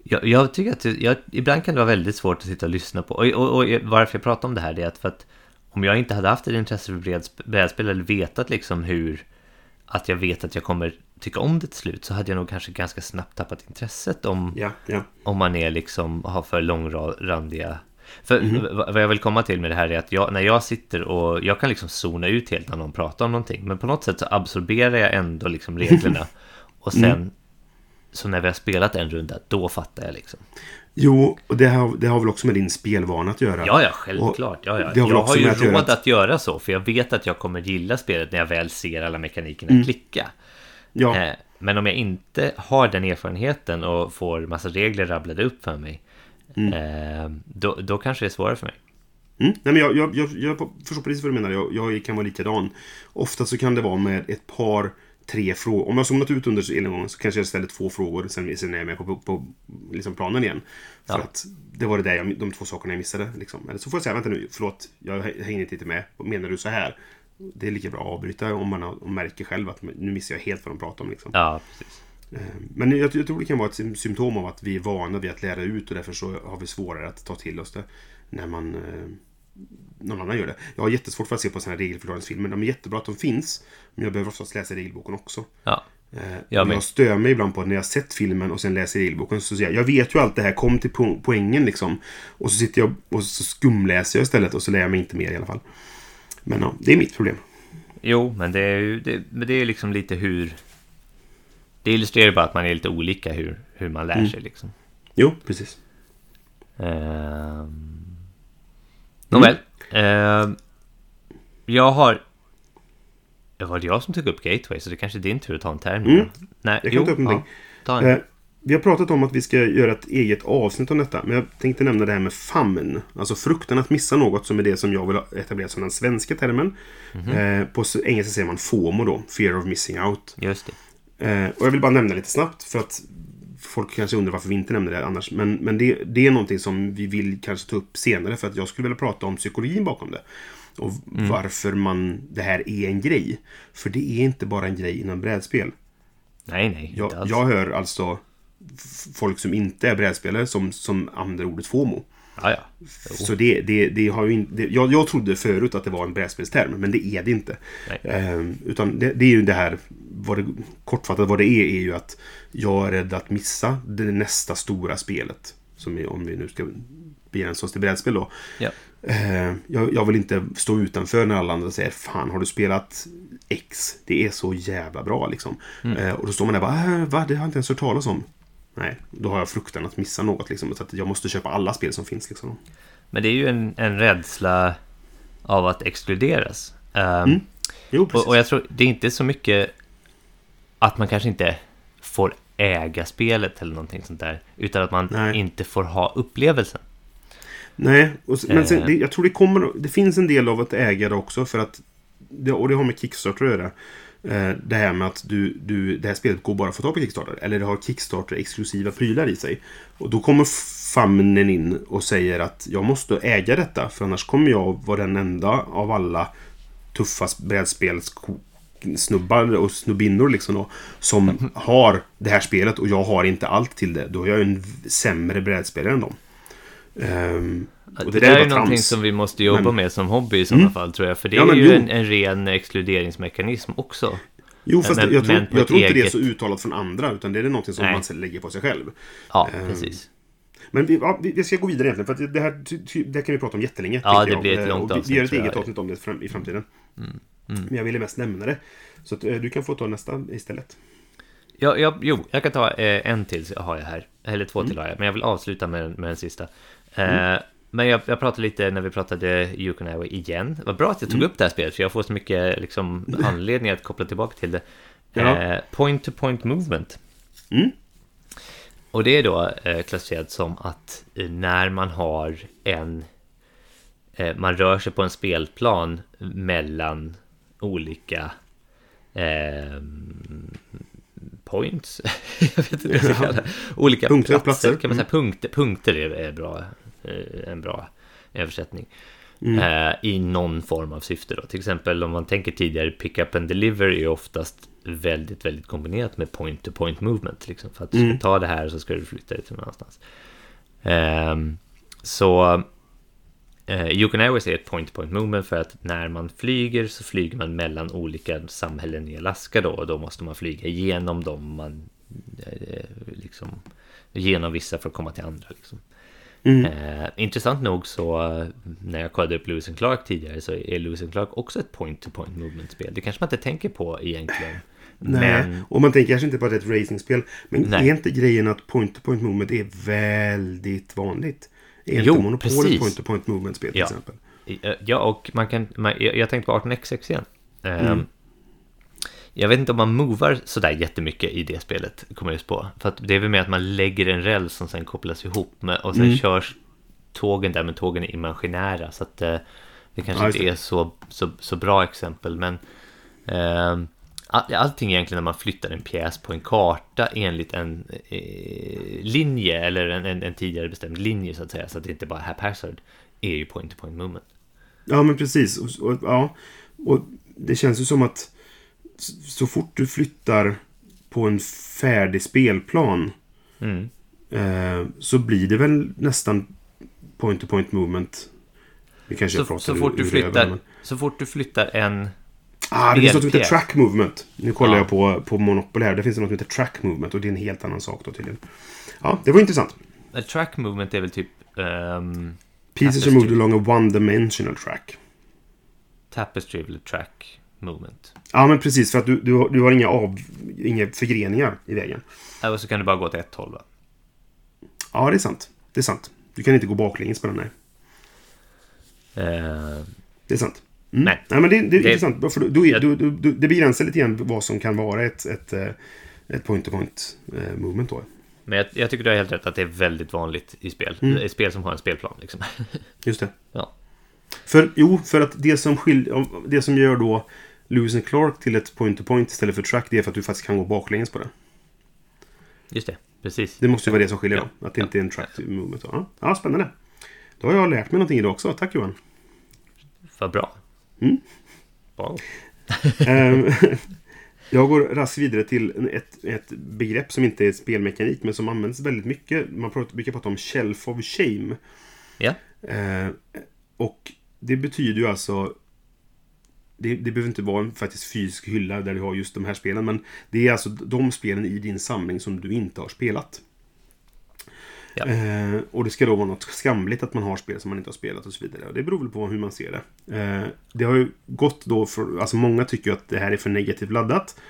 Jag, jag tycker att jag, ibland kan det vara väldigt svårt att sitta och lyssna på. Och, och, och varför jag pratar om det här det är att för att om jag inte hade haft ett intresse för brädspel eller vetat liksom hur att jag vet att jag kommer tycka om det till slut så hade jag nog kanske ganska snabbt tappat intresset om, Ja, ja. om man är liksom har för långrandiga för v- vad jag vill komma till med det här är att jag, när jag sitter och jag kan liksom zona ut helt när någon pratar om någonting men på något sätt så absorberar jag ändå liksom reglerna [laughs] och sen Mm. så när vi har spelat en runda då fattar jag liksom Jo, och det har, det har väl också med din spelvana att göra. Ja, ja, självklart. Ja, ja. det har Jag har ju att göra råd att- att... göra så, för jag vet att jag kommer gilla spelet när jag väl ser alla mekanikerna Mm. klicka. Ja, Eh, Men om jag inte har den erfarenheten och får massa regler rabblade upp för mig, Mm. eh, då, då kanske det är svårare för mig. Mm. Nej, men jag, jag, jag, jag förstår precis vad du menar. Jag, jag kan vara likadan. Ofta så kan det vara med ett par, tre frågor. Om jag zonat ut under en gång så kanske jag ställer två frågor. Sen, sen är jag med på, på, på liksom planen igen. För Ja. att det var det där jag, de två sakerna jag missade. Liksom. Eller så får jag säga, vänta nu, förlåt, jag hänger inte med. Menar du så här? Det är lika bra att avbryta om man har, om märker själv att nu missar jag helt vad de pratar om. Liksom. Ja, precis. Eh, Men jag, jag tror det kan vara ett sym- symptom av att vi är vana vid att lära ut och därför så har vi svårare att ta till oss det när man eh, någon annan gör det. Jag har jättesvårt för att se på sådana här regelförklaringsfilmer. De är jättebra att de finns, men jag behöver oftast läsa regelboken också. Ja. Eh, Jag med. jag stör mig ibland på att när jag sett filmen och sen läser regelboken så säger jag, jag vet ju allt det här, kom till po- poängen liksom. Och så sitter jag och så skumläser jag istället och så lär jag mig inte mer i alla fall. Men ja, det är mitt problem. Jo, men det är ju det, men det är liksom lite hur... Det illustrerar bara att man är lite olika hur, hur man lär sig liksom. Jo, precis. Ehm... Nåväl. Ehm, jag har... Det var det jag som tog upp Gateway, så det kanske är din tur att ta en term. nu Mm. Nej, Jag kan ta upp någonting. ta en. Eh, vi har pratat om att vi ska göra ett eget avsnitt om detta. Men jag tänkte nämna det här med famn. Alltså fruktan att missa något som är det som jag vill etablera som den svenska termen. Mhm. Eh, på engelska säger man FOMO då. Fear of missing out. Just det. Eh, och jag vill bara nämna lite snabbt för att folk kanske undrar varför vi inte nämner det annars. Men, men det, det är någonting som vi vill kanske ta upp senare för att jag skulle vilja prata om psykologin bakom det. Och varför man, det här är en grej. För det är inte bara en grej inom brädspel. Nej, nej. Jag, jag hör alltså folk som inte är brädspelare som, som använder ordet FOMO. Ja. Så det, det, det har ju inte... Jag, jag trodde förut att det var en brädspelsterm, men det är det inte. Ehm, utan det, det är ju det här, vad det, kortfattat vad det är, är ju att jag är rädd att missa det nästa stora spelet. Som är, om vi nu ska begränsa oss till brädspel då. Ja. Eh, jag, jag vill inte stå utanför när alla andra säger Fan, har du spelat X? Det är så jävla bra liksom. Mm. Eh, och då står man där och bara äh, Va? Det har jag inte ens hört talas om. Nej, då har jag fruktan att missa något liksom. Så att jag måste köpa alla spel som finns liksom. Men det är ju en, en rädsla av att exkluderas. Ehm, Mm, Jo, precis. och, och jag tror det är inte så mycket att man kanske inte får äga spelet eller någonting sånt där. Utan att man Nej. inte får ha upplevelsen. Nej, och, men sen, Eh. det, jag tror det kommer... Det finns en del av att äga det också för att... Det, och det har med Kickstarter att göra. Eh, det här med att du, du, det här spelet går bara att få tag på Kickstarter. Eller det har Kickstarter-exklusiva prylar i sig. Och då kommer famnen in och säger att jag måste äga detta. För annars kommer jag vara den enda av alla tuffa brädspels snubbar och snubbinnor liksom då, som [laughs] har det här spelet och jag har inte allt till det. Då är jag en sämre brädspelare än dem. Ehm, och Det, där där är ju någonting trams. som vi måste jobba Men- med som hobby i sådana Mm. fall tror jag. För det Ja, är ju jo. en, en ren exkluderingsmekanism också. Jo, fast Men- jag tror, jag tror inte det är så uttalat från andra, utan det är någonting som Nej. man lägger på sig själv. Ja, Ehm, precis. Men vi, ja, vi vi ska gå vidare egentligen, för att det här, det här kan vi prata om jättelänge. Ja, det jag. blir ett Eh, långt avsnitt, vi gör ett eget avsnitt om det fram, i framtiden. Mm, Men jag ville mest nämna det. Så att, eh, du kan få ta nästa istället. Ja, ja, jo, jag kan ta eh, en till har jag här. Eller två Mm. till har jag. Men jag vill avsluta med, med den sista. Eh, Men jag, jag pratade lite när vi pratade Yukon Airway igen. Vad bra att jag tog Mm. upp det här spelet. För jag får så mycket liksom, [laughs] anledning att koppla tillbaka till det. Ja. Eh, Point-to-point movement. Mm. Och det är då eh, klassificerat som att eh, när man har en... Eh, man rör sig på en spelplan mellan olika eh, points. [laughs] jag vet inte vad jag ska kalla det. Olika Punkter, platser, platser. kan man säga. Punkter, punkter är, är bra, en bra översättning. Mm. Eh, I någon form av syfte då. Till exempel om man tänker tidigare, pick up and deliver är oftast väldigt, väldigt kombinerat med point-to-point movement. Liksom, för att du ska Mm. ta det här så ska du flytta det till någon annanstans. Ehm, så eh, Yukon Airways är ett point-to-point movement för att när man flyger så flyger man mellan olika samhällen i Alaska då och då måste man flyga igenom dem man eh, liksom genom vissa för att komma till andra liksom. Mm. Eh, intressant nog så eh, när jag kollade upp Lewis and Clark tidigare så är Lewis and Clark också ett point-to-point movement-spel. Det kanske man inte tänker på egentligen. Nej, Men och man tänker kanske inte på att det är ett racingspel. Men Nej. är inte grejen att point-to-point movement är väldigt vanligt? Är Jo, inte Monopol ett precis. point-to-point movement-spel till Ja. exempel? Eh, Ja, och man kan, man, jag, jag tänkte på 18xx igen. Ehm, Mm. Jag vet inte om man movar sådär jättemycket i det spelet, kommer jag just på. För att det är väl med att man lägger en räls som sen kopplas ihop med och sen Mm. körs tågen där, men tågen är imaginära. Så att eh, det kanske Ja, inte är så, så, så bra exempel, men all, allting egentligen när man flyttar en pjäs på en karta enligt en eh, linje eller en, en, en tidigare bestämd linje så att säga, så att det inte bara är haphazard, är ju point-to-point movement. Ja, men precis. Och, och, ja, och det känns ju som att så fort du flyttar på en färdig spelplan Mm. eh, så blir det väl nästan point-to-point movement. Vi kanske Så, pratar så, fort du flyttar, men- så fort du flyttar en... Ah, det finns något som heter track movement. Nu kollar Ja. jag på, på Monopoly här. Det finns något som heter track movement och det är en helt annan sak då tydligen. Ja, det var intressant. A track movement är väl typ... ehm, Pieces are moved along a one-dimensional track. tapestry eller track movement. Ja, men precis. För att du, du, har- du har inga, av, inga förgreningar i vägen. Äh, Och så kan du bara gå åt ett håll va? Ja, det är sant. Det är sant. Du kan inte gå baklänges på den här. Eh, Det är sant. Mm. Nej. Nej, men det, det är Det- intressant. För Jag- då, då, då, det begränsar lite grann vad som kan vara ett, ett, eh, ett point-to-point eh, då. men jag, jag tycker du har helt rätt att det är väldigt vanligt i spel. Mm. I spel som har en spelplan liksom. Just det. [laughs] ja. För, jo, för att det som, skil, det som gör då Lewis and Clark till ett point-to-point istället för track, det är för att du faktiskt kan gå baklänges på det. Just det, precis. Det måste ju vara det som skiljer Ja. då. Att det inte är en track movement. Ja, ja, spännande. Då har jag lärt mig någonting idag också. Tack Johan. Vad bra. Mm. Bra. Ehm, [laughs] jag går raskt vidare till ett, ett begrepp som inte är spelmekanik men som används väldigt mycket. Man pratar, brukar prata om shelf of shame. Ja. Eh, och det betyder ju alltså... Det, det behöver inte vara en faktiskt fysisk hylla där du har just de här spelen. Men det är alltså de spelen i din samling som du inte har spelat. Ja. Eh, och det ska då vara något skamligt att man har spel som man inte har spelat och så vidare. Och det beror väl på hur man ser det. Eh, det har ju gått då för... Alltså många tycker ju att det här är för negativt laddat.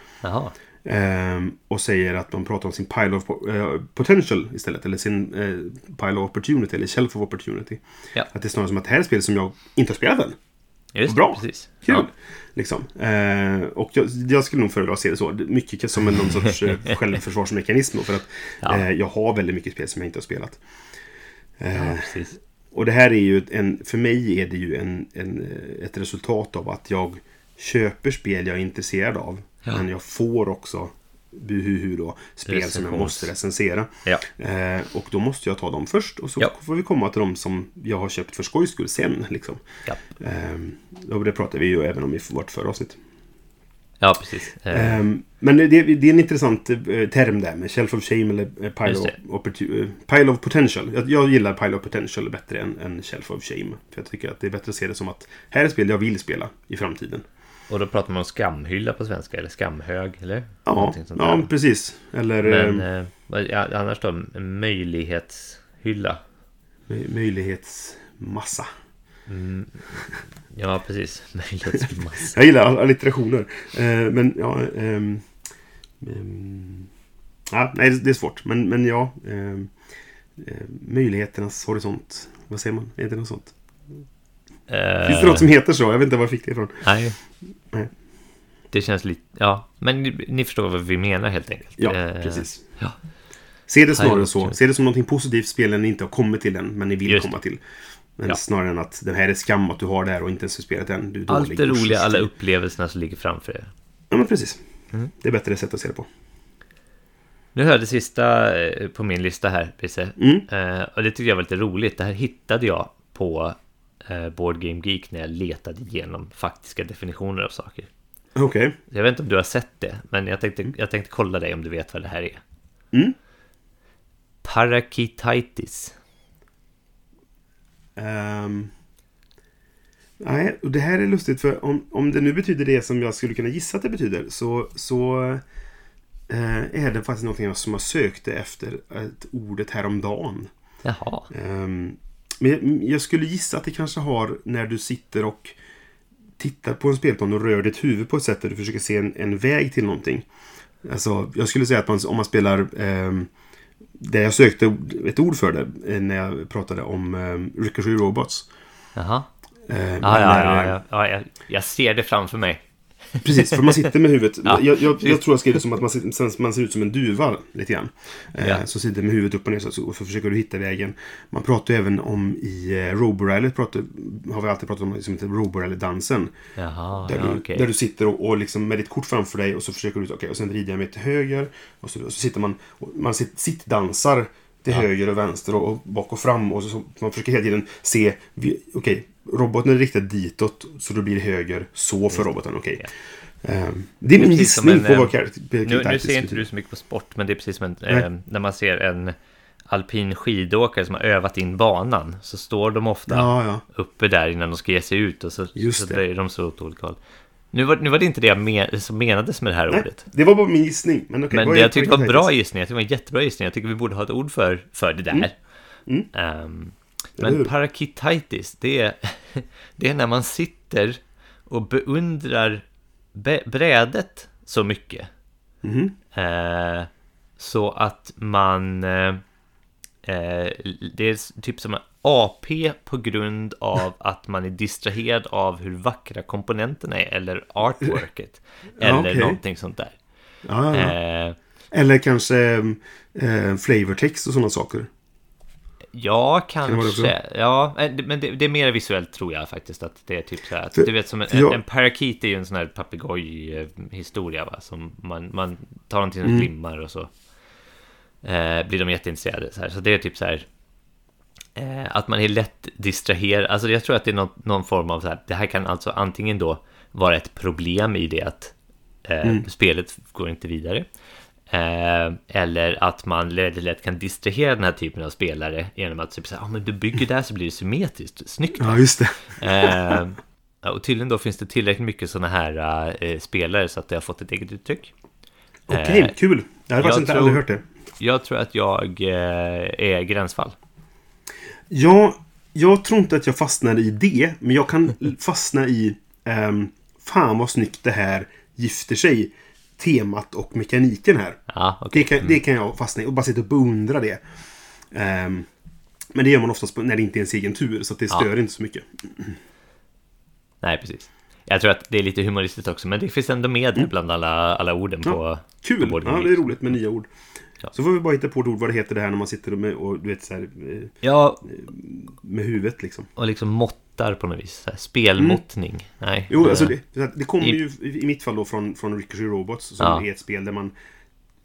Ehm, och säger att man pratar om sin pile of eh, potential istället. Eller sin eh, pile of opportunity. Eller shelf of opportunity. Ja. Att det är snarare som att det här är spel som jag inte har spelat än. Just Bra. precis. Kul! Ja. Liksom. Eh, och jag, jag skulle nog föredra att se det så. Mycket som en någon sorts eh, [laughs] självförsvarsmekanism. För att Ja. eh, jag har väldigt mycket spel som jag inte har spelat. Eh, Ja, och det här är ju en, för mig är det ju en, en, eh, ett resultat av att jag köper spel jag är intresserad av. Men jag får också buhuhu då, spel som jag Recensions- måste recensera. Ja. Eh, och då måste jag ta dem först och så Ja. får vi komma till dem som jag har köpt för skojs skull sen. Liksom. Ja. Eh, och det pratar vi ju även om i vårt förra avsnitt. ja, precis. Eh, Ehm, men det, det är en intressant eh, term där med Shelf of Shame eller eh, Pile, of, eh, pile of Potential. Jag, jag gillar Pile of Potential bättre än, än Shelf of Shame. För jag tycker att det är bättre att se det som att här är spel jag vill spela i framtiden. Och då pratar man om skamhylla på svenska, eller skamhög, eller? Ja, ja där. precis. Eller Men eh, eh, annars då, möjlighetshylla. möj- möjlighetsmassa. Ja, precis. [laughs] Möjlighetsmassa. Jag gillar all- allitterationer. Eh, men ja... ehm, ehm, ja, nej, det är svårt. Men, men ja. ehm, eh, möjligheternas horisont. Vad säger man? Är det något sånt? Eh, Finns det något som heter så? Jag vet inte var jag fick det ifrån. Nej. Nej. Det känns lite... Ja, men ni, ni förstår vad vi menar helt enkelt. Ja, Eh, precis. Ja, Se det snarare så. Se det som någonting positivt spelen ni inte har kommit till än, men ni vill Just komma till. Men Ja. snarare än att det här är skam att du har det här och inte ens har spelat än. Du är allt det roliga, alla upplevelserna som ligger framför er. Ja, men precis. Mm. Det är bättre sätt att se det på. Nu hör det sista eh, på min lista här, Pisse. Mm. Eh, och det tyckte jag var lite roligt. Det här hittade jag på Board Game Geek när jag letade igenom faktiska definitioner av saker. Okej. Jag vet inte om du har sett det, men jag tänkte, jag tänkte kolla dig om du vet vad det här är. Mm. Parakititis. Ehm. nej, och det här är lustigt för om, om det nu betyder det som jag skulle kunna gissa att det betyder så, så eh, är det faktiskt någonting som jag sökte efter ett ordet häromdagen. Jaha. Ehm, men jag, skulle gissa att det kanske har när du sitter och tittar på en spelplan och rör ditt huvud på ett sätt där du försöker se en, en väg till någonting. Alltså, jag skulle säga att man, om man spelar... ehm, det jag sökte ett ord för det eh, när jag pratade om um, Ricochet Robots. Jaha. Eh, Ja, ja, ja, ja, ja jag, jag ser det framför mig. Precis, för man sitter med huvudet. [laughs] Ja, jag, jag, jag tror jag skrev det som att man, man ser ut som en duva lite grann. Eh, Ja. Så sitter med huvudet upp och ner så, så, försöker du hitta vägen. Man pratar ju även om i eh, Roborally, pratar, har vi alltid pratat om som heter Roborally-dansen. Jaha, Där, ja, du, okej. där du sitter och, och liksom med ditt kort framför dig och så försöker du, okej, och sen vrider jag mig till höger. Och så, och så sitter man, och man sitt, sittdansar till höger och vänster och, och bak och fram. Och så, så man försöker hela tiden se, okej, roboten är riktad ditåt så då blir det höger, så för roboten, okej. Ja. Ehm, det är min gissning på eh, vad Nu, ser inte du så mycket på sport, men det är precis som en, eh, när man ser en alpin skidåkare som har övat in banan så står de ofta Ja, ja. uppe där innan de ska ge sig ut och så, Just så det. böjer de sig åt olika håll. Nu var, nu var det inte det jag men, som menades med det här Nej, ordet. det var bara min gissning. Men, okej, Men det är jag tyckte var en bra gissning, jag tyckte det var en jättebra gissning. Jag tycker vi borde ha ett ord för, för det där. Mm. Ehm, Eller men hur? parakititis, det är, [laughs] det är när man sitter och beundrar be- brädet så mycket. Mhm. Eh, så att man... Eh, eh, det är typ som en AP på grund av [laughs] att man är distraherad av hur vackra komponenterna är eller artworket. [laughs] Ja, eller okej. någonting sånt där. Ja, ja, ja. Eh, Eller kanske eh, flavortext och sådana saker. Ja, kanske. Ja, eh, men det, det är mer visuellt tror jag faktiskt. Att det är typ så här. Att, du vet som en, jag- en parakeet är ju en sån här papegoj-historia. Som man, man tar någonting som Mm. glimmar och så eh, blir de jätteintresserade. Så, här. så det är typ så här. Eh, att man är lätt distraherad. Alltså jag tror att det är någon, någon form av så här. Det här kan alltså antingen då vara ett problem i det att eh, Mm. spelet går inte vidare. Eh, eller att man lätt, lätt kan distrahera den här typen av spelare genom att typ säga, ah, men du bygger där så blir det symmetriskt, snyggt. Ja, just det. Eh, och tydligen då finns det tillräckligt mycket sådana här eh, spelare så att det har fått ett eget uttryck. Okej, Eh, kul. Jag jag faktiskt inte tror- aldrig hört det. Jag tror att jag är gränsfall. Ja, jag tror inte att jag fastnar i det, men jag kan [laughs] fastna i ehm, Fan vad snyggt det här gifter sig. Temat och mekaniken här. Ja, okej. Det kan, det kan jag fastna i och bara sitta och beundra det. Ehm, men det gör man oftast på- när det inte är ens egen tur, så det Ja. stör inte så mycket. Nej, precis. Jag tror att det är lite humoristiskt också, men det finns ändå med där bland alla, alla orden på... Mm. Ja, på Kul! Board Ja, det är roligt med nya ord. Ja. Så får vi bara hitta på ett ord vad det heter det här när man sitter med, och du vet så här, eh, Ja, med huvudet liksom. och liksom måttar på något vis. Spelmåttning. Nej. Mm. Jo, eh, alltså det, det kommer ju i mitt fall då från, från Ricochet Robots som Ja. är ett spel där man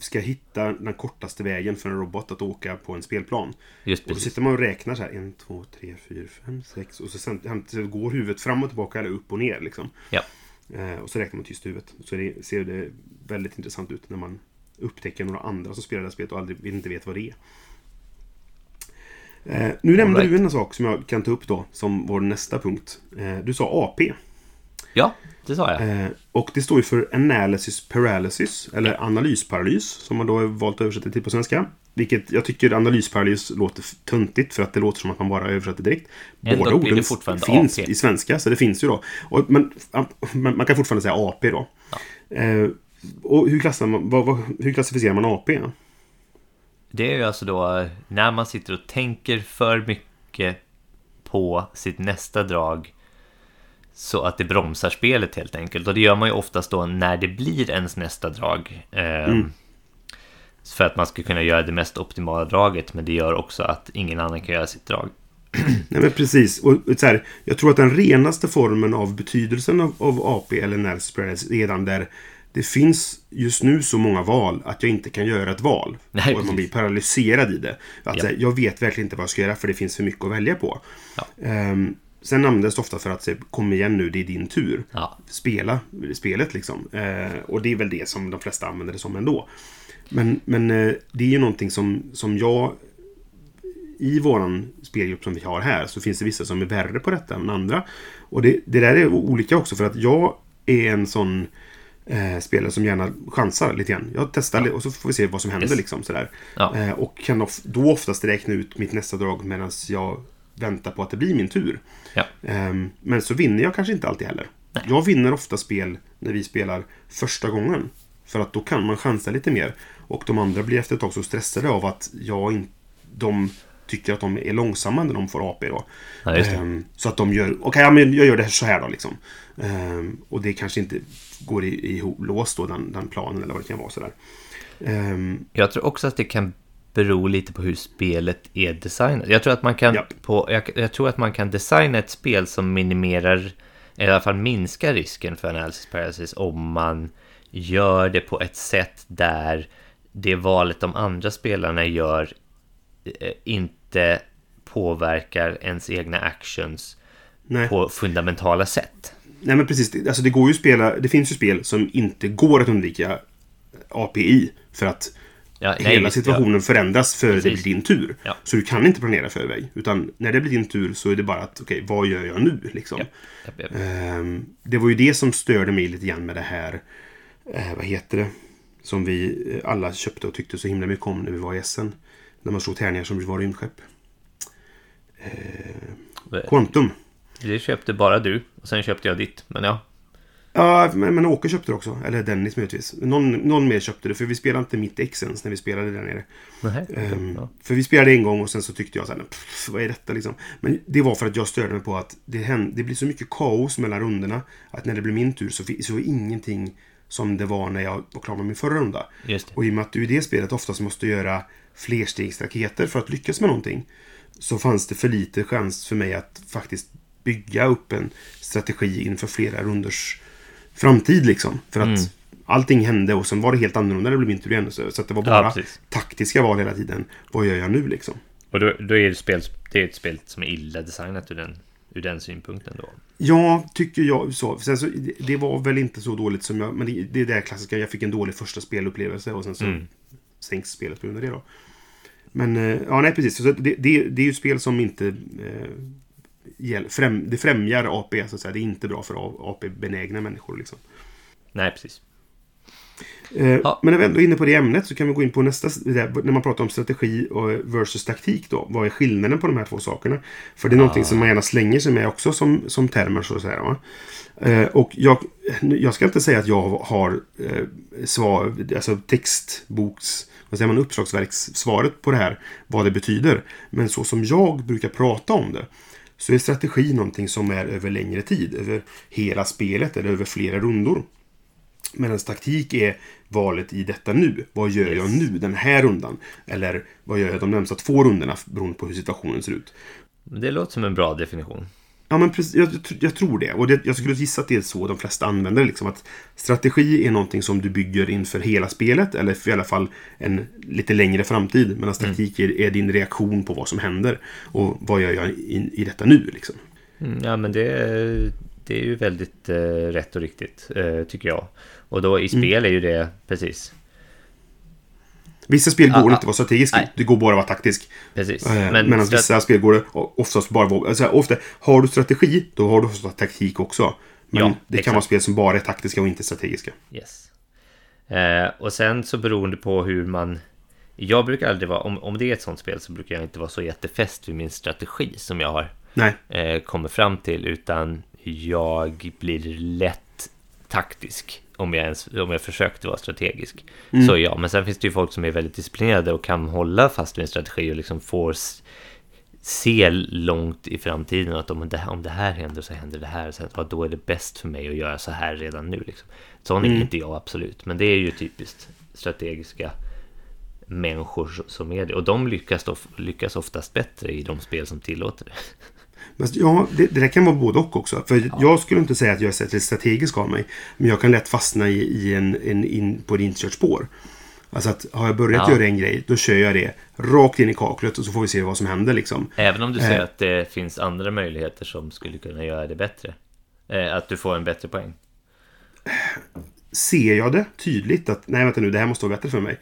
ska hitta den kortaste vägen för en robot att åka på en spelplan. Just Och då precis. sitter man och räknar så här. En, två, tre, fyra, fem, sex. Och så sen, går huvudet fram och tillbaka eller upp och ner liksom. Ja. Eh, och så räknar man tyst i huvudet. Så det ser det väldigt intressant ut när man upptäcker några andra som spelar det här spelet och aldrig, inte vet vad det är. Eh, nu nämnde right. du en sak som jag kan ta upp då, som vår nästa punkt. Eh, du sa AP. Ja, det sa jag. Eh, och det står ju för Analysis Paralysis, eller analysparalys, som man då har valt att översätta till på svenska. Vilket jag tycker analysparalys låter töntigt för att det låter som att man bara översätter direkt. Ändå Båda orden finns AP. i svenska, så det finns ju då. Och, men, man kan fortfarande säga AP då. Eh, och hur, klassar man, vad, vad, hur klassificerar man AP? Det är ju alltså då när man sitter och tänker för mycket på sitt nästa drag så att det bromsar spelet helt enkelt. Och det gör man ju oftast då när det blir ens nästa drag. Ehm, För att man ska kunna göra det mest optimala draget, men det gör också att ingen annan kan göra sitt drag. [clears throat] Nej men precis. Och, så här, jag tror att den renaste formen av betydelsen av, av AP eller är den där det finns just nu så många val att jag inte kan göra ett val. [laughs] Nej, och precis. man blir paralyserad i det. Att, Ja. här, jag vet verkligen inte vad jag ska göra för det finns för mycket att välja på. Ja. Ehm, sen används det ofta för att säga kom igen nu, det är din tur. Ja, Spela spelet liksom. Eh, och det är väl det som de flesta använder det som ändå. Men, men eh, det är ju någonting som, som jag i våran spelgrupp som vi har här så finns det vissa som är värre på detta än andra. Och det, det där är olika också för att jag är en sån eh, spelare som gärna chansar lite grann. Jag testar li- och så får vi se vad som händer Yes. liksom sådär. Ja. Eh, och kan of, då oftast räkna ut mitt nästa drag medan jag väntar på att det blir min tur. ja, Ehm, men så vinner jag kanske inte alltid heller. Jag vinner ofta spel när vi spelar första gången. För att då kan man chansa lite mer. Och de andra blir efter ett tag så stressade av att jag in, de tycker att de är långsamma när de får AP då. Ja. Ehm, så att de gör, okej, ja, men jag gör det så här då liksom. Ehm, och det kanske inte går i, i lås då, den, den planen eller vad det kan vara sådär. Jag tror också att det kan bero lite på hur spelet är designat. Jag tror att man kan, Ja. på, jag, jag tror att man kan designa ett spel som minimerar, eller i alla fall minskar risken för analysis paralysis om man gör det på ett sätt där det valet de andra spelarna gör eh, inte påverkar ens egna actions nej. på fundamentala sätt. Nej men precis. Det- Alltså det går ju spela. Det finns ju spel som inte går att undvika API. För att Ja, nej, hela situationen förändras före det blir Precis. din tur. Ja. Så du kan inte planera förväg. Utan när det blir din tur så är det bara att okej, vad gör jag nu liksom? Ja. Ehm, det var ju det som störde mig lite grann med det här. Eh, vad heter det? Som vi eh, alla köpte och tyckte så himla mycket om när vi var i Essen. När man slog tärningar som var rymdskepp. Quantum. Det köpte bara du. Och sen köpte jag ditt. Men ja. Ja, men, men Åke köpte det också. Eller Dennis möjligtvis. Någon, någon mer köpte det. För vi spelade inte mitt ex ens när vi spelade där nere. Nej. Ehm, Ja. För vi spelade en gång och sen så tyckte jag så här, "Pff, vad är detta liksom? Men det var för att jag störde mig på att det, hände, det blir så mycket kaos mellan rundorna. Att när det blir min tur så, så var ingenting som det var när jag var klar med min förra runda. Och i och med att du i det spelet oftast måste göra flerstegsraketer för att lyckas med någonting. Så fanns det för lite chans för mig att faktiskt bygga upp en strategi inför flera rundors framtid liksom. För att Mm. allting hände och sen var det helt annorlunda när det blev min tur igen. Så så det var bara precis. taktiska val hela tiden. Vad gör jag nu liksom? Och då, då är det, spel, det är ett spel som är illa designat ur den, ur den synpunkten då. Ja, tycker jag så. Sen så, det- var väl inte så dåligt som jag... Men det, det är det klassiska. Jag fick en dålig första spelupplevelse och sen så Mm. sänks spelet på grund av det då. Men, eh, ja nej precis. Så det, det, det är ju spel som inte... Eh, det främjar AP, så att säga. Det är inte bra för AP-benägna människor liksom. Nej, precis. Eh, Ja. Men när vi ändå är inne på det ämnet så kan vi gå in på nästa, när man pratar om strategi och versus taktik då. Vad är skillnaden på de här två sakerna? För det är någonting som man gärna slänger sig med också som, som termer så att säga. Va? Eh, och jag, jag ska inte säga att jag har eh, svar, alltså textboks, vad säger man, uppslagsverkssvaret på det här, vad det betyder. Men så som jag brukar prata om det så är strategi någonting som är över längre tid, över hela spelet eller över flera rundor. Medan taktik är valet i detta nu. Vad gör jag Yes. nu den här rundan? Eller vad gör jag de närmsta två rundorna beroende på hur situationen ser ut. Det låter som en bra definition. Ja, men precis, jag, jag, tror det. Och det, jag skulle gissa att det är så de flesta använder det. Liksom, att strategi är någonting som du bygger inför hela spelet. Eller för i alla fall en lite längre framtid. Medan taktik är, är din reaktion på vad som händer. Och vad gör jag i, i detta nu? Liksom. Mm, Ja, men det, är- det är ju väldigt eh, rätt och riktigt, eh, tycker jag. Och då i spel är ju det precis. Vissa spel går Ah, inte att vara strategisk. nej. Det går bara att vara taktisk. Precis. Eh, Men Medan vissa spel går det oftast bara vara... Alltså, ofta, har du strategi, då har du ofta taktik också. Men Ja, det kan exakt. vara spel som bara är taktiska och inte strategiska. Yes. Eh, och sen så beroende på hur man... Jag brukar aldrig vara... Om, om det är ett sånt spel så brukar jag inte vara så jättefäst vid min strategi som jag har eh, kommer fram till. Utan jag blir lätt taktisk. Om jag, ens, om jag försökte vara strategisk. Så ja, men sen finns det ju folk som är väldigt disciplinerade och kan hålla fast vid en strategi och liksom får se långt i framtiden att om det, om det här händer så händer det här. Så att, ja, då är det bäst för mig att göra så här redan nu. Liksom. Sån är inte jag absolut, men det är ju typiskt strategiska människor som är det. Och de lyckas, of, lyckas oftast bättre i de spel som tillåter det. Men, ja, det, det där kan vara både och också. För jag skulle inte säga att jag är särskilt strategisk av mig. Men jag kan lätt fastna i, i en, en, in, på ett inkört spår. Alltså att har jag börjat Ja. göra en grej, då kör jag det rakt in i kaklet och så får vi se vad som händer liksom. Även om du säger Eh. att det finns andra möjligheter som skulle kunna göra det bättre. Eh, att du får en bättre poäng. ser jag det tydligt att nej vänta nu, det här måste vara bättre för mig.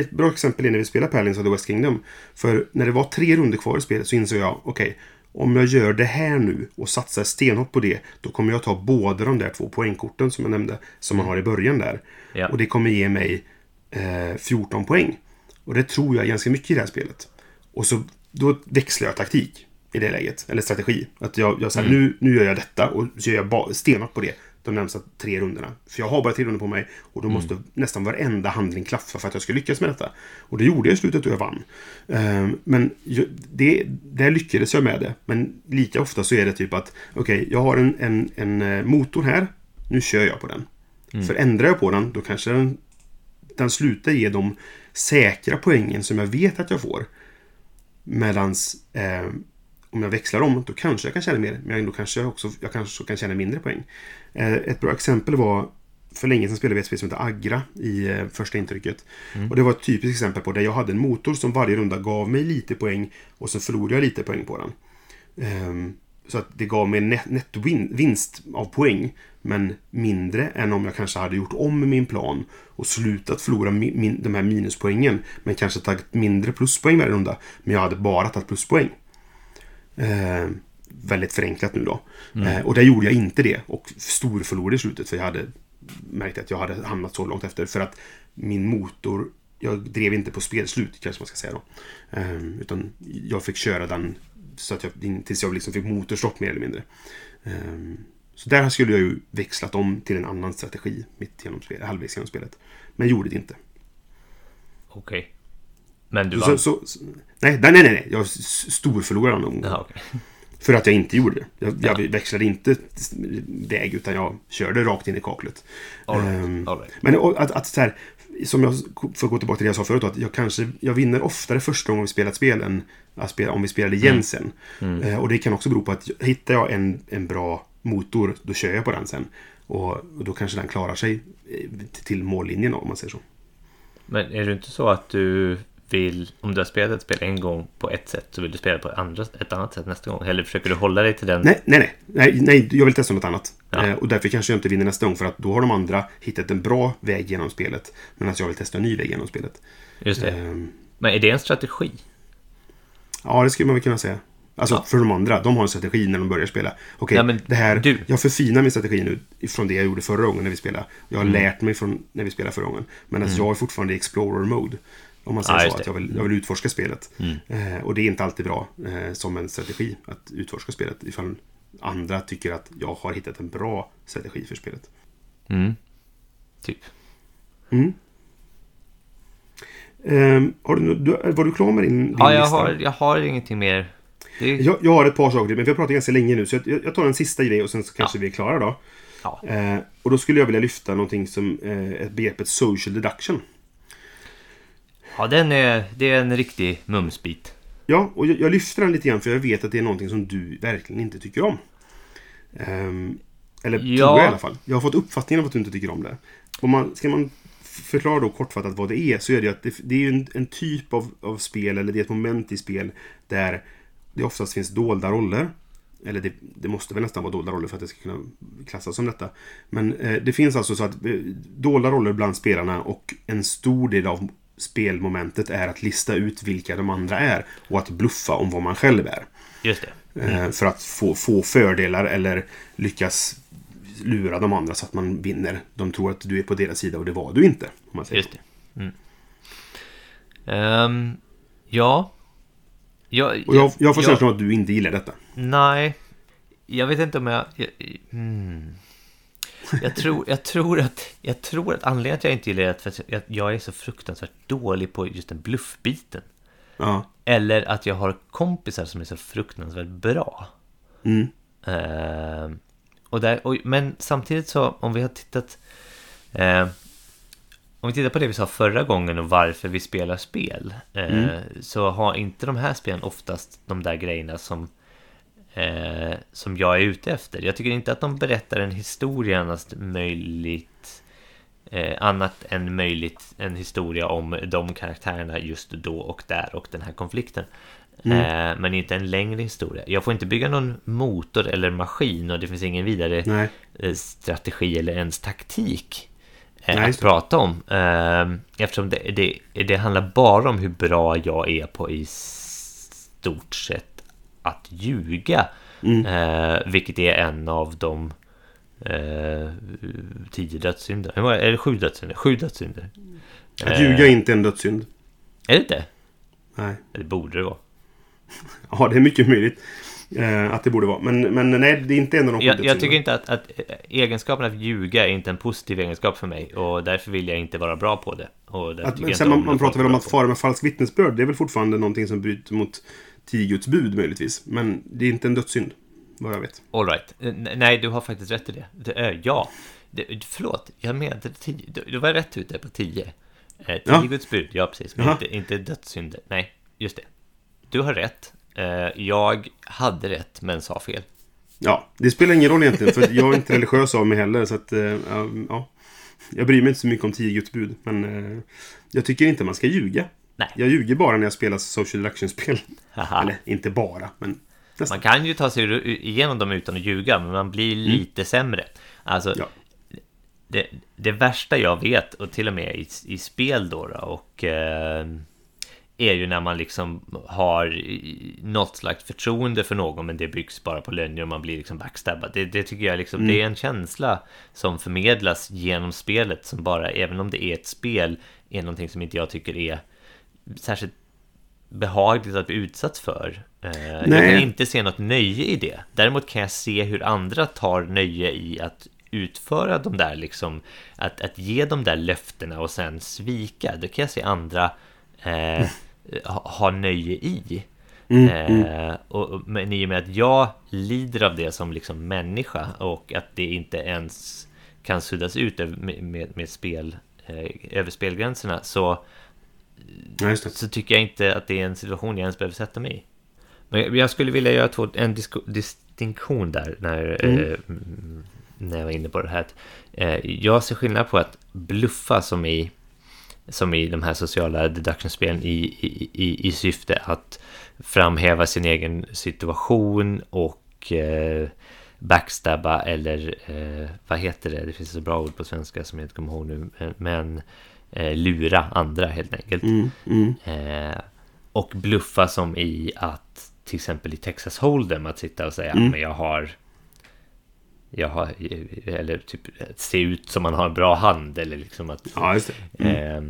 Ett bra exempel är när vi spelar Paladins of the West Kingdom. För när det var tre runder kvar i spelet så insåg jag, okej, om jag gör det här nu och satsar stenhårt på det, då kommer jag ta båda de där två poängkorten som jag nämnde, som man har i början där. Ja. Och det kommer ge mig eh, 14 poäng. Och det tror jag ganska mycket i det här spelet. Och så då växlar jag taktik i det läget, eller strategi. Att jag, jag säger nu, nu gör jag detta och så gör jag stenhårt på det de närmsta tre rundorna. För jag har bara tre rundor på mig och då måste nästan varenda handling klaffa för att jag ska lyckas med detta. Och det gjorde jag i slutet och jag vann. Ehm, men det, där lyckades jag med det. Men lika ofta så är det typ att okej, jag har en, en, en eh, motor här. Nu kör jag på den. För ändrar jag på den, då kanske den, den slutar ge de säkra poängen som jag vet att jag får. Medans eh, om jag växlar om, då kanske jag kan tjäna mer. Men då kanske jag också jag kanske kan tjäna mindre poäng. Eh, ett bra exempel var för länge sedan spelade vi ett spel som heter Agra i eh, första intrycket. Och det var ett typiskt exempel på där jag hade en motor som varje runda gav mig lite poäng och så förlorade jag lite poäng på den. Ehm, så att det gav mig en net- nettovinst av poäng. Men mindre än om jag kanske hade gjort om min plan och slutat förlora min, min, de här minuspoängen. Men kanske tagit mindre pluspoäng varje runda. Men jag hade bara tagit pluspoäng. Eh, väldigt förenklat nu då. Eh, och där gjorde jag inte det. Och storförlorade i slutet. För jag hade märkt att jag hade hamnat så långt efter. För att min motor... Jag drev inte på spelslut kanske man ska säga då. Eh, utan jag fick köra den så att jag, tills jag liksom fick motorstopp mer eller mindre. Eh, så där skulle jag ju växlat om till en annan strategi mitt genom spel, halvvägs genom spelet. Men gjorde det inte. Okej. Men du vann? så, så, nej, nej, nej, nej. Jag storförlorade gång. Jaha, okej. [laughs] För att jag inte gjorde det. Jag, jag växlade inte väg utan jag körde rakt in i kaklet. All right, Ehm, all right. Men att, att så här, som jag, att gå tillbaka till det jag sa förut, att jag kanske, jag vinner oftare första gången vi spelar ett spel än spela, om vi spelar det igen Mm. sen. Eh, och det kan också bero på att hittar jag en, en bra motor, då kör jag på den sen. Och, och då kanske den klarar sig eh, till mållinjen om man säger så. Men är det inte så att du vill, om du har spelat ett spel en gång på ett sätt, så vill du spela på andra, ett annat sätt nästa gång? Eller försöker du hålla dig till den? Nej, nej, nej. Nej, nej jag vill testa något annat. Ja. Eh, och därför kanske jag inte vinner nästa gång. För att då har de andra hittat en bra väg genom spelet. Medan jag vill testa en ny väg genom spelet. Just det. Ehm, Men är det en strategi? ja, det skulle man väl kunna säga. Alltså Ja. för de andra, de har en strategi när de börjar spela. Okej, men det här, du- jag förfinar min strategi nu från det jag gjorde förra gången när vi spelade. Jag Mm. har lärt mig från när vi spelade förra gången. Men jag är fortfarande i explorer mode. Om man säger Ja, så, att jag vill, jag vill utforska spelet. Eh, och det är inte alltid bra eh, som en strategi att utforska spelet. Ifall andra tycker att jag har hittat en bra strategi för spelet. Mm. Typ. Mm. Ehm, har du, du, var du klar med din, din Ja, jag lista? har, jag har ingenting mer. Det Jag, jag har ett par saker men vi har pratat ganska länge nu. Så jag, jag tar en sista grej och sen så kanske Ja. vi är klara då. ja. Eh, och då skulle jag vilja lyfta någonting som eh, ett begreppet social deduction. Ja, den är, det är en riktig mumsbit. Ja, och jag, jag lyfter den lite grann för jag vet att det är någonting som du verkligen inte tycker om. Ehm, eller Ja. tror jag i alla fall. Jag har fått uppfattningen av att du inte tycker om det. Om man, ska man förklara då kortfattat vad det är så är det ju att det, det är ju en, en typ av, av spel eller det är ett moment i spel där det oftast finns dolda roller. Eller det, det måste väl nästan vara dolda roller för att det ska kunna klassas som detta. Men eh, det finns alltså så att eh, dolda roller bland spelarna och en stor del av spelmomentet är att lista ut vilka de andra är och att bluffa om vad man själv är. Just det. Eh, För att få, få fördelar eller lyckas lura de andra så att man vinner. De tror att du är på deras sida och det var du inte. Om man säger Just det. Mm. Ehm, ja. Jag, Och jag, jag får känslan att du inte gillar detta. Nej. Jag vet inte om jag... jag hmm. Jag tror, jag, tror att, jag tror att anledningen till att jag inte gillar det är för att jag, är så fruktansvärt dålig på just den bluffbiten. Ja. Eller att jag har kompisar som är så fruktansvärt bra. Mm. Eh, och där, och, men samtidigt så, om vi har tittat... Eh, om vi tittar på det vi sa förra gången och varför vi spelar spel. Eh, Så har inte de här spelen oftast de där grejerna som, eh, som jag är ute efter. Jag tycker inte att de berättar en historia annars möjligt eh, annat än möjligt en historia om de karaktärerna just då och där och den här konflikten. Eh, men inte en längre historia. Jag får inte bygga någon motor eller maskin och det finns ingen vidare Nej. eh, strategi eller ens taktik eh, Nej, att prata om. Eh, eftersom det, det, det handlar bara om hur bra jag är på i stort sett att ljuga. Mm. Eh, vilket är en av de eh, tio dödssynder. Hur många- Är det sju dödssynder? Sju dödssynder. Att ljuga är inte en dödssynd. Är det inte? Nej. Det borde det vara. [laughs] Ja, det är mycket möjligt. Eh, att det borde vara. Men, men nej, det är inte en av de Jag, jag dödssynderna. tycker inte att, att eh, egenskapen att ljuga är inte en positiv egenskap för mig och därför vill jag inte vara bra på det. Att, man, man pratar väl om att fara med falskt vittnesbörd. Det är väl fortfarande någonting som bryter mot tio Guds bud möjligtvis. Men det är inte en dödssynd. Vad jag vet. All right. Eh, Nej, du har faktiskt rätt i det. det är, ja. Det, förlåt, jag menade tio. Du, du var rätt ute på tio. Eh, tio Ja. Guds bud, ja precis. Men inte, inte dödssynder. Nej, just det. Du har rätt. Eh, jag hade rätt, men sa fel. Ja, det spelar ingen roll egentligen. För jag är inte religiös av mig heller. Så att, eh, ja. Jag bryr mig inte så mycket om tio Guds bud. Men eh, jag tycker inte man ska ljuga. Nej. Jag ljuger bara när jag spelar social deduction-spel. Eller inte bara, men Man kan ju ta sig igenom dem utan att ljuga, men man blir lite sämre. Alltså, Mm. Ja. det, det värsta jag vet, och till och med i, i spel då, då och eh, är ju när man liksom har något slags förtroende för någon, men det byggs bara på lögner och man blir liksom backstabbad. Det, det tycker jag liksom, det är en känsla som förmedlas genom spelet, som bara, även om det är ett spel, är någonting som inte jag tycker är särskilt behagligt att bli utsatt för. Eh, jag Nej. kan inte se något nöje i det. Däremot kan jag se hur andra tar nöje i att utföra de där liksom, att, att ge de där löftena och sen svika. Det kan jag se andra eh, ha, ha nöje i. Eh, och, och- men i och med att jag lider av det som liksom människa och att det inte ens kan suddas ut med, med, med spel eh, över spelgränserna så Ja, så tycker jag inte att det är en situation jag ens behöver sätta mig i. Men jag- skulle vilja göra två, en distinktion där när, eh, mm, när jag var inne på det här. Eh, jag ser skillnad på att bluffa som i, som i de här sociala deduction-spelen i, i, i, i syfte att framhäva sin egen situation och eh, backstabba eller eh, vad heter det? Det finns ett så bra ord på svenska som jag inte kommer ihåg nu. Men- Men eh, lura andra helt enkelt. Mm, mm. Eh, och bluffa som i att till exempel i Texas Hold'em att sitta och säga Mm. men jag har jag har eller typ se ut som man har en bra hand eller liksom att Ja, eh,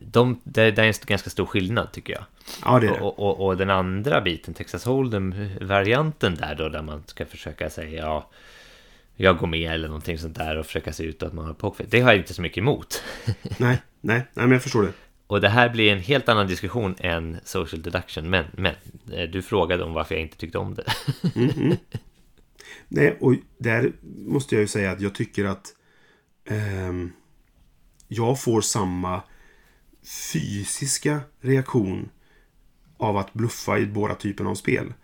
de, det, det är en ganska stor skillnad tycker jag. Ja, det är det. Och, och, och den andra biten, Texas Hold'em-varianten där då, där man ska försöka säga ja, jag går med eller någonting sånt där och försöka se ut att man har pokerface. Det har jag inte så mycket emot. [laughs] Nej, nej, nej, men jag förstår det. Och det här blir en helt annan diskussion än social deduction. Men, men eh, du frågade om varför jag inte tyckte om det. [laughs] Nej, och där måste jag ju säga att jag tycker att ehm, jag får samma fysiska reaktion av att bluffa i båda typerna av spel.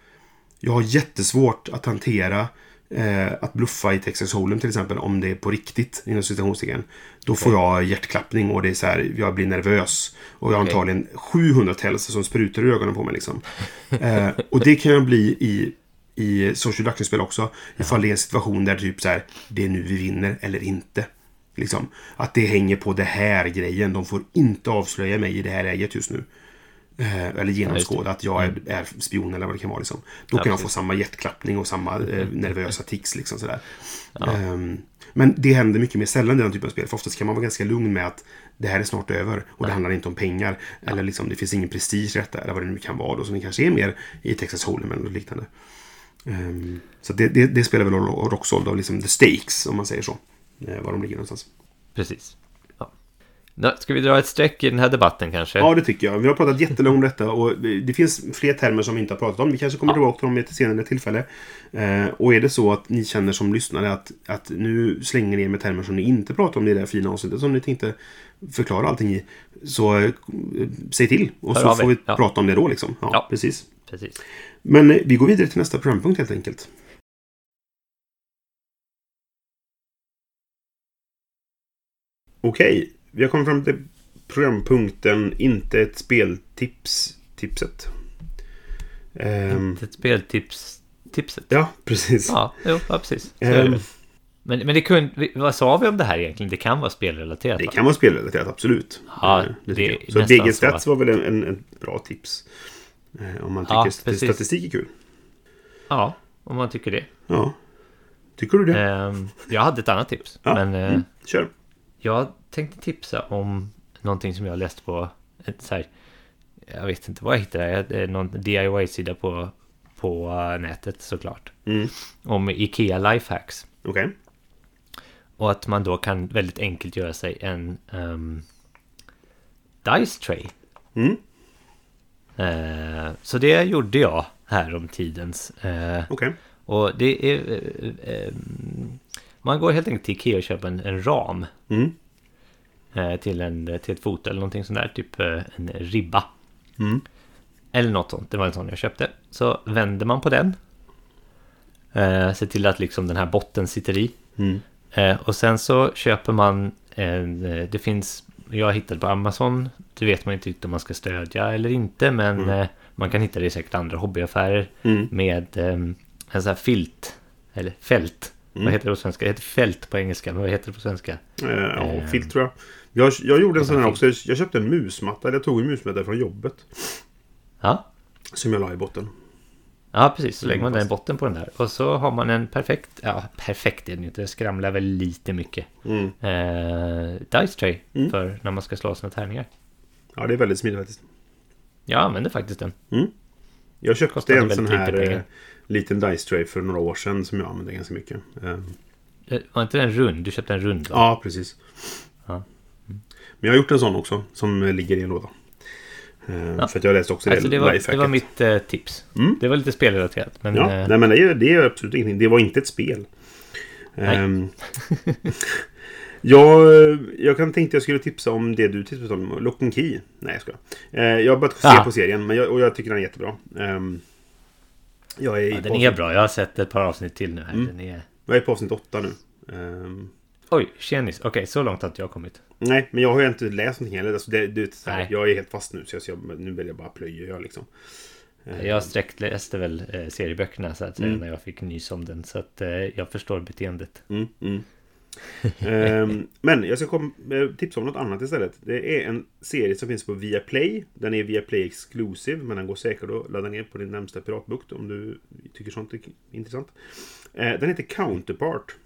Jag har jättesvårt att hantera eh, att bluffa i Texas Hold'em till exempel om det är på riktigt inom citationstecken. Då får jag hjärtklappning och det är så här, jag blir nervös. Och jag har Okej. antagligen 700 täls som sprutar i ögonen på mig liksom. Eh, och det kan jag bli i, i social deduction-spel också. Ifall det är en situation där typ så här, det är nu vi vinner eller inte. Liksom. Att det hänger på det här grejen. De får inte avslöja mig i det här läget just nu. Eh, eller genomskåda att jag är, är spion eller vad det kan vara. Liksom. Då Ja, kan jag få samma hjärtklappning och samma eh, nervösa tics. Liksom, sådär. Ehm, men det händer mycket mer sällan i den typen av spel. För oftast kan man vara ganska lugn med att det här är snart över. Och det handlar inte om pengar. Eller liksom, det finns ingen prestige i detta. Eller vad det nu kan vara. Då, som det kanske är mer i Texas Hold'em eller liknande. Ehm, så det, det, det spelar väl också. Då, liksom the stakes, om man säger så. Eh, var de ligger någonstans. Precis. Ska vi dra ett streck i den här debatten kanske? Ja, det tycker jag. Vi har pratat jättelänge om detta och det finns fler termer som vi inte har pratat om. Vi kanske kommer tillbaka till dem vid ett senare tillfälle. Eh, och är det så att ni känner som lyssnare att, att nu slänger ni er med termer som ni inte pratar om i det här fina avsnittet som ni tänkte förklara allting i. Så eh, säg till och Hör så får vi Ja. prata om det då liksom. Ja, Ja. precis. Precis. Men eh, vi går vidare till nästa programpunkt helt enkelt. Okej, vi har kommit fram till programpunkten Inte ett speltips. Tipset. Ehm, Ett speltips. Tipset. ja, precis. Ja, jo, ja precis. Det väl. men, men det kunde, vad sa vi om det här egentligen? Det kan vara spelrelaterat det va? kan vara spelrelaterat, absolut. Ja, Eh, det jag. Så nästan BG så. Stats var väl en, en, en bra tips. Eh, om man tycker Ja, precis. statistik är kul. Ja, om man tycker det. Ja. Tycker du det? Ehm, jag hade ett annat tips. Ja, Men eh, mm, kör. jag tänkte tipsa om någonting som jag läst på ett så här, jag vet inte vad jag hittade. Det är någon DIY-sida på, på eh, nätet såklart. Mm. Om Ikea Lifehacks. Okej. Och att man då kan väldigt enkelt göra sig en ehm, Dice Tray. Mm. Eh, så det gjorde jag här om tidens. Eh, Okej. och det är... eh, eh, man går helt enkelt till Ikea och köper en, en ram. Mm. Eh, till, en, till ett foto eller någonting sånt där. Typ eh, en ribba. Mm. Eller något sånt. Det var en sån jag köpte. Så vänder man på den. Eh, ser till att liksom den här botten sitter i. Mm. Eh, och sen så köper man en, det finns, jag hittade på Amazon, det vet man inte riktigt om man ska stödja eller inte, men Mm. eh, man kan hitta det i säkert andra hobbyaffärer Mm. med en sån här filt, eller fält. Mm. Vad heter det på svenska? Det heter fält på engelska, men vad heter det på svenska? Eh, ja, Eh. filt tror jag. jag. Jag gjorde en sån här också. Jag köpte en musmatta. Eller jag tog en musmatta från jobbet. Ja, Som jag la i botten. ja precis. Så lägger man Mm, den i botten på den där. Och så har man en perfekt, ja perfekt är den ju inte, det skramlar väl lite mycket. Mm. Eh, dice tray Mm. för när man ska slå sina tärningar. Ja, det är väldigt smidigt faktiskt. Jag använder faktiskt den. Jag köpte en sån här lite pengar. Eh, liten dice tray för några år sedan som jag använde ganska mycket. Eh, Eh, Var inte den rund? Du köpte en rund va? ja, precis. Ja. Men jag har gjort en sån också som eh, ligger i en låda. Eh, Ja. För att jag läste också Alltså det var, det var mitt eh, tips. Mm. Det var lite spelrelaterat. Men Ja, eh, nej men det är, det är absolut ingenting. Det var inte ett spel. Nej. Ehm, [laughs] jag, jag kan tänkte jag skulle tipsa om det du tipsade om. Lock and Key. Nej, jag skojar. Uh, jag har börjat se Ah. på serien men jag, och jag tycker den är jättebra. Ehm, jag, är ja, den är bra. Jag har sett ett par avsnitt till nu här. Mm. Den är... jag är på avsnitt åtta nu. Ehm, Oj, tjenis. Okej, så långt har inte jag kommit. nej, men jag har ju inte läst någonting heller. Alltså det, det, här, jag är helt fast nu så jag, så jag, nu vill jag bara plöja jag liksom. Jag sträckläste väl eh, serieböckerna så att säga Mm. när jag fick nys om den. Så att eh, jag förstår beteendet. Mm, mm. Ehm, men jag ska kom, eh, tipsa om något annat istället. Det är en serie som finns på Viaplay. Den är Viaplay Exclusive, men den går säkert att ladda ner på din närmsta piratbukt om du tycker sånt är intressant. Eh, den heter Counterpart.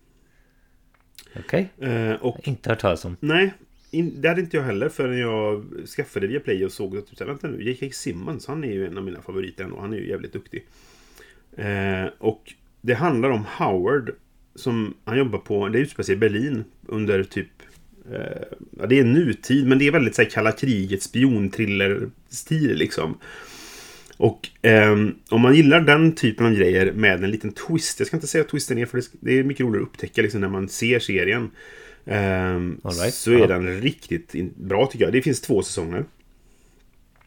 Okej? Eh, och Inte hört talas om. nej, in, det hade inte jag heller förrän jag skaffade Viaplay och såg att typ, vänta nu, J.K. Simmons, han är ju en av mina favoriter ändå. Han är ju jävligt duktig. Och det handlar om Howard som han jobbar på, det utspelar sig i Berlin under typ eh, ja, det är nutid men det är väldigt så här, kalla kriget spionthriller-stil liksom. Och ehm, om man gillar den typen av grejer med en liten twist. Jag ska inte säga att twisten är för det, är mycket roligare att upptäcka liksom, när man ser serien. All right. Så är Ja. den riktigt bra tycker jag. Det finns två säsonger.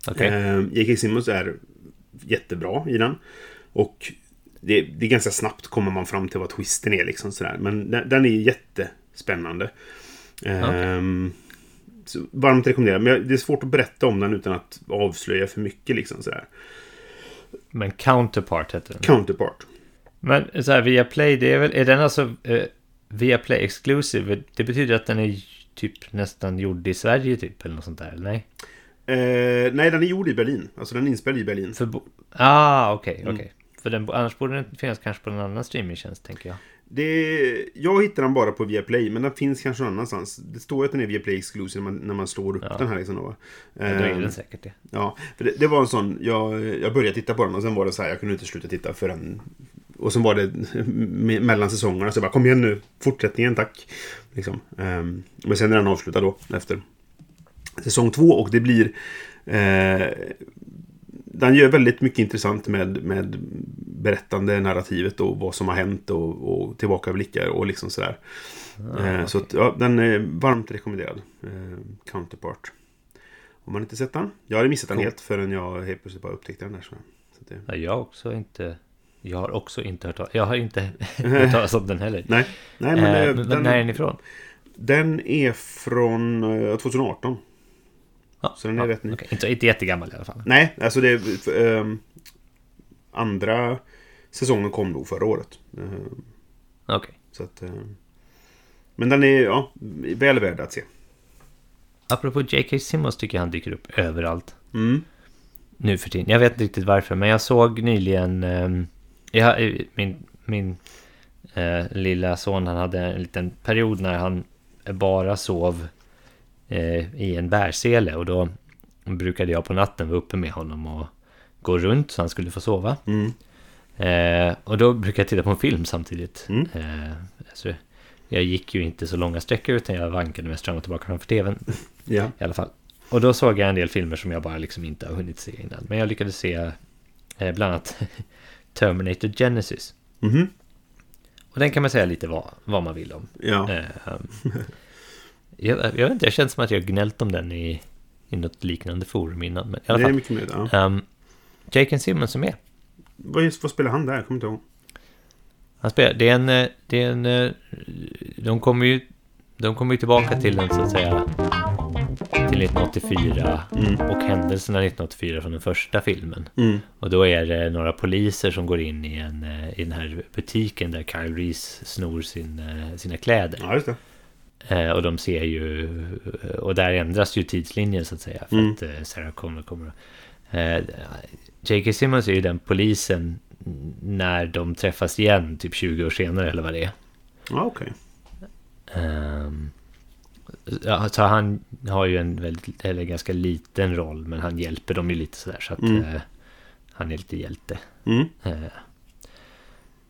Okej. Ehm, J.K. Simmons är jättebra i den. Och det, det är ganska snabbt kommer man fram till vad twisten är. Liksom, sådär. Men den, den är jättespännande. Ehm, så varmt rekommenderar. Men jag- det är svårt att berätta om den utan att avslöja för mycket. Liksom, sådär. Men Counterpart heter den. Counterpart. Men så här, via Play, det är väl, är den alltså eh, via Play Exclusive? Det betyder att den är typ nästan gjord i Sverige typ, eller något sånt där, eller nej? Eh, nej, den är gjord i Berlin. Alltså den är inspelad i Berlin. För ah, okej, Mm. okej. För den, annars borde den finnas kanske på någon annan streamingtjänst, tänker jag. Det, jag hittar den bara på Viaplay, men den finns kanske någon annanstans. Det står ju att den är Viaplay Exclusive när man, när man slår upp Ja. den här. Liksom, då. Ja, då är Ehm, den säkert det. Ja, för det, det var en sån, jag, jag började titta på den och sen var det så här, jag kunde inte sluta titta förrän... Och sen var det [laughs] me- mellan säsongerna, så jag bara kom igen nu, fortsättningen tack. Liksom. Ehm, men sen är den avslutad då, efter säsong två och det blir... Eh, den gör väldigt mycket intressant med, med berättande narrativet och vad som har hänt och, och tillbakablickar och liksom sådär. eh, Så att, ja, den är varmt rekommenderad. Eh, Counterpart. Om man inte sett den. Jag hade missat den helt förrän jag helt plötsligt bara upptäckte den där. Så, så det, Ja, jag också inte... Jag har också inte hört Jag har inte [laughs] hört talas om den heller. [laughs] nej, nej men, eh, eh, men den, när är den ifrån? den är från eh, 2018. Ja, Så den är ja, rätt ny. okej. Inte, inte jättegammal i alla fall. Nej, alltså det... ehm, andra säsongen kom nog förra året. Ehm, Okej. så att... ehm, men den är ja, väl värd att se. Apropå J.K. Simmons tycker jag han dyker upp överallt. Mm. nu för tiden. Jag vet inte riktigt varför, men jag såg nyligen... ehm, jag, min min eh, lilla son, han hade en liten period när han bara sov eh, i en bärsele. Och då brukade jag på natten vara uppe med honom och gå runt så han skulle få sova. Mm. Eh, och då brukade jag titta på en film samtidigt. Mm. Eh, alltså, jag gick ju inte så långa sträckor utan jag vankade mest fram och tillbaka framför tvn [laughs] Ja. i alla fall. Och då såg jag en del filmer som jag bara liksom inte har hunnit se innan. Men jag lyckades se eh, bland annat [laughs] Terminator Genesis. Mhm. Och den kan man säga lite vad, vad man vill om. Ja. [laughs] Jag, jag vet inte, jag känner som att jag gnällt om den i, i något liknande forum innan. Men i alla det är fall. mycket möjligt. Ja. Um, Jake Simmons är med. Vad, vad spelar han där? Jag kommer inte ihåg. Han spelar, det är en, eh, det är en, eh, de kommer ju, de kommer ju tillbaka till den så att säga, till 1984 och händelserna 1984 från den första filmen. Mm. Och då är det några poliser som går in i, en, eh, i den här butiken där Kyle Reese snor sin, sina kläder. Ja, just det. Och de ser ju... Och där ändras ju tidslinjen så att säga. För Mm. att eh, Sarah Connor kommer... Eh, J.K. Simmons är ju den polisen när de träffas igen typ 20 år senare eller vad det är. Ja, okej. Ehm, ja, så han har ju en väldigt, eller ganska liten roll men han hjälper dem ju lite sådär så att Mm. eh, han är lite hjälte. Mm. Eh,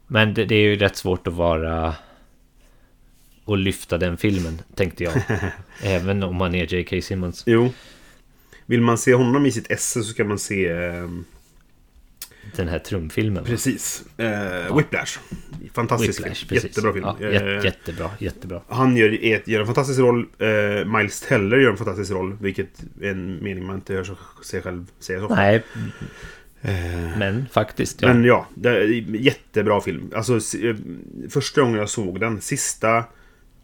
men det, det är ju rätt svårt att vara och lyfta den filmen tänkte jag. [laughs] Även om man är J.K. Simmons. Jo. Vill man se honom i sitt esse så ska man se... ehm, Den här trumfilmen. precis. Eh, Whiplash. Fantastisk Whiplash, film. Jättebra film. Ja, Eh, jät, jättebra, jättebra. Han gör, gör en fantastisk roll. Eh, Miles Teller gör en fantastisk roll. Vilket är en mening man inte hör sig själv säga så. Nej, Eh, men faktiskt. Ja. Men ja, jättebra film. Alltså, eh, första gången jag såg den, sista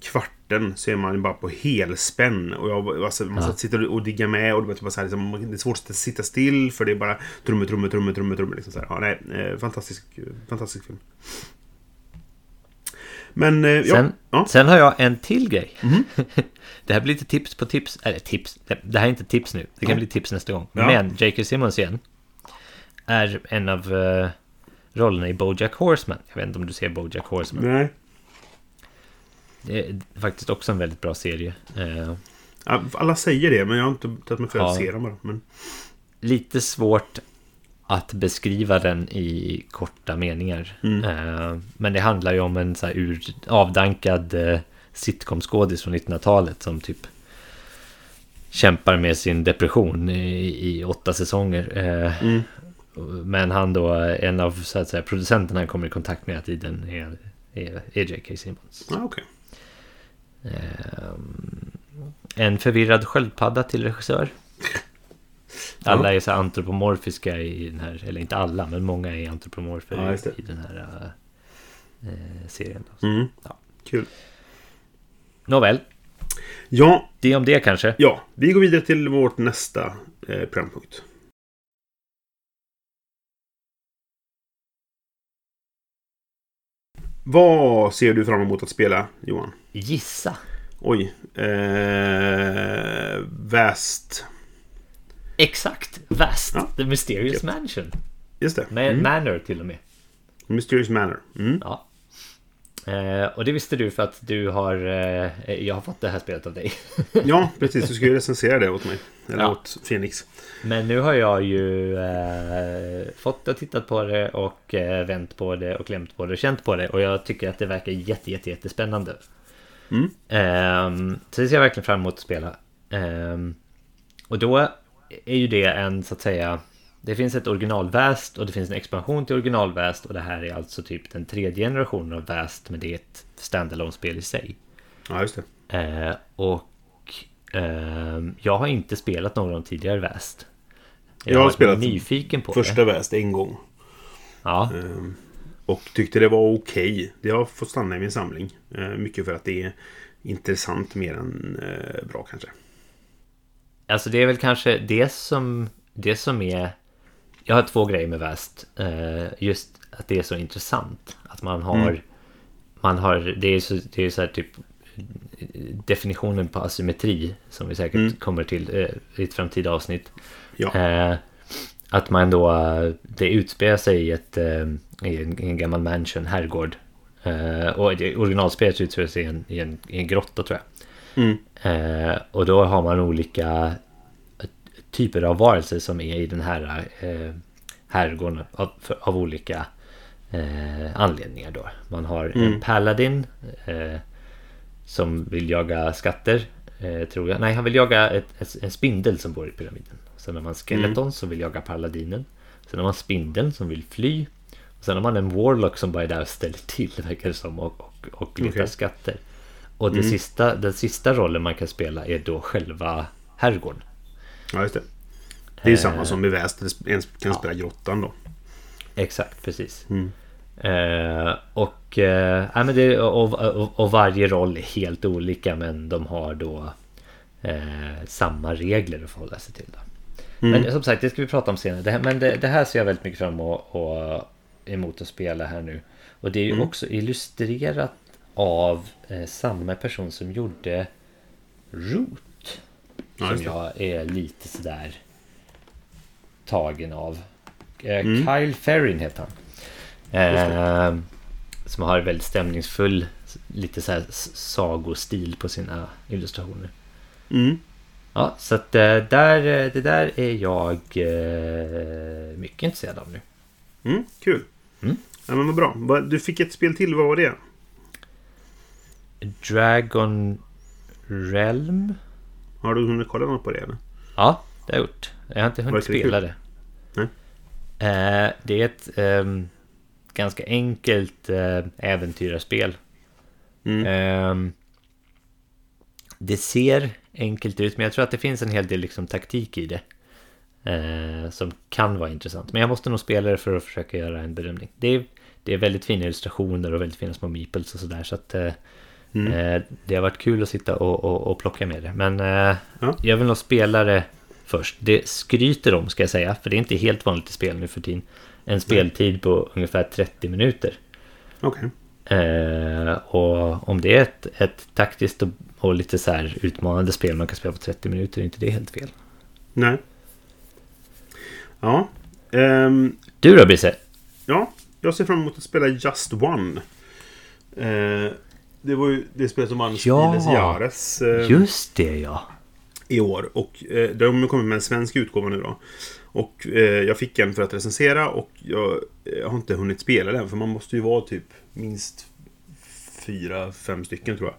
kvarten så är man bara på helspänn. Och jag, alltså, man Ja. sitter och diggar med och det, bara så här, liksom, det är svårt att sitta still för det är bara trummor, trummor, trummor, trummor, trummor. Liksom så här. Ja, nej, eh, fantastisk, fantastisk film. Men, eh, ja. Sen, ja. sen har jag en till grej. [laughs] det här blir lite tips på tips. Eller tips. Det här är inte tips nu. Det kan Nej. bli tips nästa gång. Ja. Men J.K. Simmons igen. Är en av eh, rollerna i Bojack Horseman. Jag vet inte om du ser Bojack Horseman. Nej. Det är faktiskt också en väldigt bra serie. Eh, Alla säger det, men jag har inte tagit mig för att Ja. se dem bara. Men, lite svårt att beskriva den i korta meningar. Mm. Eh, men det handlar ju om en så ur, avdankad eh, sitcomskådis från 1900-talet som typ kämpar med sin depression i, i åtta säsonger. Mm. Men han då, en av så att säga, producenterna han kommer i kontakt med hela tiden är, är, är J.K. Simmons. Ja, okej. Eh, en förvirrad sköldpadda till regissör. [laughs] Alla är så antropomorfiska i den här, eller inte alla, men många är antropomorfer Ja, i den här eh, serien. Då. Mm. Ja. Kul. Nåväl, Ja, det om det kanske. ja, vi går vidare till vårt nästa eh, programpunkt. Vad ser du fram emot att spela, Johan? Gissa. Oj. Eh, Vast. Exakt, Vast, Ja. The Mysterious Gött. Mansion. Just det. Med Mm. Manor till och med. Mysterious Manor. Mm. Ja. Eh, och det visste du för att du har... Eh, jag har fått det här spelet av dig. [laughs] Ja, precis. Du ska ju recensera det åt mig. Eller Ja. åt Phoenix. Men nu har jag ju eh, fått och tittat på det och eh, vänt på det och klämt på det och känt på det. Och jag tycker att det verkar jätte, jätte, jättespännande. Mm. Ehm, så det ser jag verkligen fram emot att spela. Ehm, och då är ju det en, så att säga... Det finns ett originalväst och det finns en expansion till originalväst och det här är alltså typ den tredje generationen av väst men det är ett standalone spel i sig. Ja, just det. Eh, och ehm, jag har inte spelat någon tidigare väst. Jag har varit spelat nyfiken på Första det. Väst en gång. Ja, Ehm, Och tyckte det var okej. Det har fått stanna i min samling. Eh, Mycket för att det är intressant mer än eh, bra kanske. alltså det är väl kanske det som, det som är... Jag har två grejer med väst. Eh, just att det är så intressant. Att man har... Mm. Man har... Det är så, det är så här typ definitionen på asymmetri som vi säkert Mm. kommer till i ett framtida avsnitt. Ja. Att man då, det utspelar sig i, ett, eh, i en, i en gammal mansion, herrgård. Eh, och originalspelet utspelar sig i en, i, en, i en grotta tror jag. Mm. Eh, och då har man olika typer av varelser som är i den här eh, herrgården av, för, av olika eh, anledningar då. Man har Mm. en paladin eh, som vill jaga skatter, tror jag. Nej, han vill jaga ett, ett, en spindel som bor i pyramiden. Sen har man skeleton som vill jaga paladinen. Sen har man spindeln som vill fly. Och sen har man en warlock som bara är där och ställer till, [laughs] verkar det som, och, och, och letar Okej. skatter. Och det sista, den sista rollen man kan spela är då själva herrgården. ja, just det. Det är ju Eh, samma som i Väst. En kan spela grottan då. Exakt, precis. Mm. Eh, och, eh, men det, och, och, och varje roll är helt olika men de har då eh, samma regler att förhålla sig till. Då. Mm. Men som sagt, det ska vi prata om senare. Det här, men det, det här ser jag väldigt mycket fram emot, och, emot att spela här nu. Och det är ju Mm. också illustrerat av eh, samma person som gjorde Root. Ja, som jag är lite sådär tagen av. Eh, Mm. Kyle Ferrin heter han. Eh, som har väldigt stämningsfull, lite så här s- sagostil på sina illustrationer. Mm. Ja, så att eh, där, eh, det där är jag eh, mycket intresserad av nu. Mm. Kul. Mm. Ja, men vad bra. Du fick ett spel till. Vad var det? Dragon Realm? Har du hunnit kolla något på det? Eller? Ja, det har jag gjort. Jag har inte hunnit det spela det. Nej. Eh, det är ett ehm, ganska enkelt eh, äventyrarspel. Mm. Ehm, det ser enkelt ut, men jag tror att det finns en hel del liksom, taktik i det. Eh, som kan vara intressant. Men jag måste nog spela det för att försöka göra en bedömning. Det är, det är väldigt fina illustrationer och väldigt fina små meeples och sådär. Så att eh, Mm. eh, det har varit kul att sitta och, och, och plocka med det. Men eh, Ja. jag vill nog spela det först. Det skryter om ska jag säga, för det är inte helt vanligt i spel nu för tiden. En speltid på ungefär 30 minuter. Okej. Eh, och om det är ett, ett taktiskt och, och lite så här utmanande spel man kan spela på 30 minuter är inte det helt fel. Nej. Ja. Ehm, Du då Brisse? ja. Jag ser fram emot att spela Just One. Eh, det var ju det spelet som vann Ja. Spiles Jares eh, Just det ja. i år. Och eh, de kommit med en svensk utgåva nu då. Och eh, jag fick en för att recensera och jag, jag har inte hunnit spela den. För man måste ju vara typ minst fyra, fem stycken tror jag.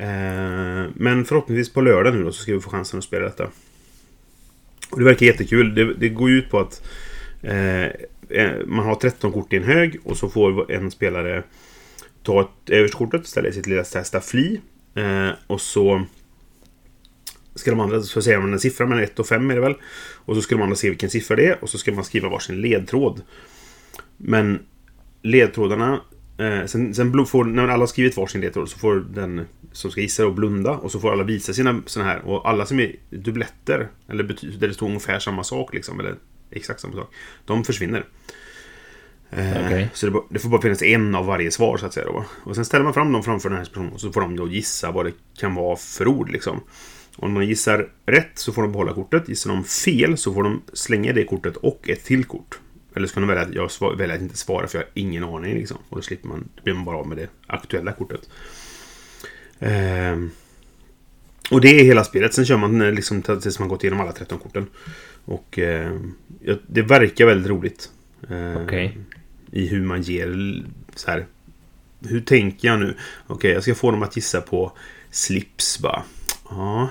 Eh, men förhoppningsvis på lördag nu då så ska vi få chansen att spela detta. Och det verkar jättekul. Det, det går ju ut på att eh, eh man har 13 kort i en hög och så får en spelare ta ett översta kortet, ställa i sitt lilla staffli eh, och så ska de andra så säger man en siffra mellan 1 och 5 är det väl. Och så ska de andra se vilken siffra det är och så ska man skriva varsin ledtråd. Men ledtrådarna Eh, sen sen får, när alla har skrivit varsin ledtråd så får den som ska gissa då blunda och så får alla visa sina såna här. Och alla som är dubbletter, eller där det står ungefär samma sak liksom, eller exakt samma sak, de försvinner. Eh, Okej. Så det, det får bara finnas en av varje svar så att säga. Då. Och sen ställer man fram dem framför den här personen och så får de då gissa vad det kan vara för ord liksom. Om man gissar rätt så får de behålla kortet. Gissar de fel så får de slänga det kortet och ett till kort. Eller så kan de välja att jag välja att inte svara för jag har ingen aning. Liksom. Och då slipper man, då blir man bara av med det aktuella kortet. Ehm, och det är hela spelet. Sen kör man eh, liksom tills man gått igenom alla 13 korten. Och ja, det verkar väldigt roligt. Ehm, Okej. I hur man ger så här. Hur tänker jag nu? Okej, jag ska få dem att gissa på slips bara. Ja.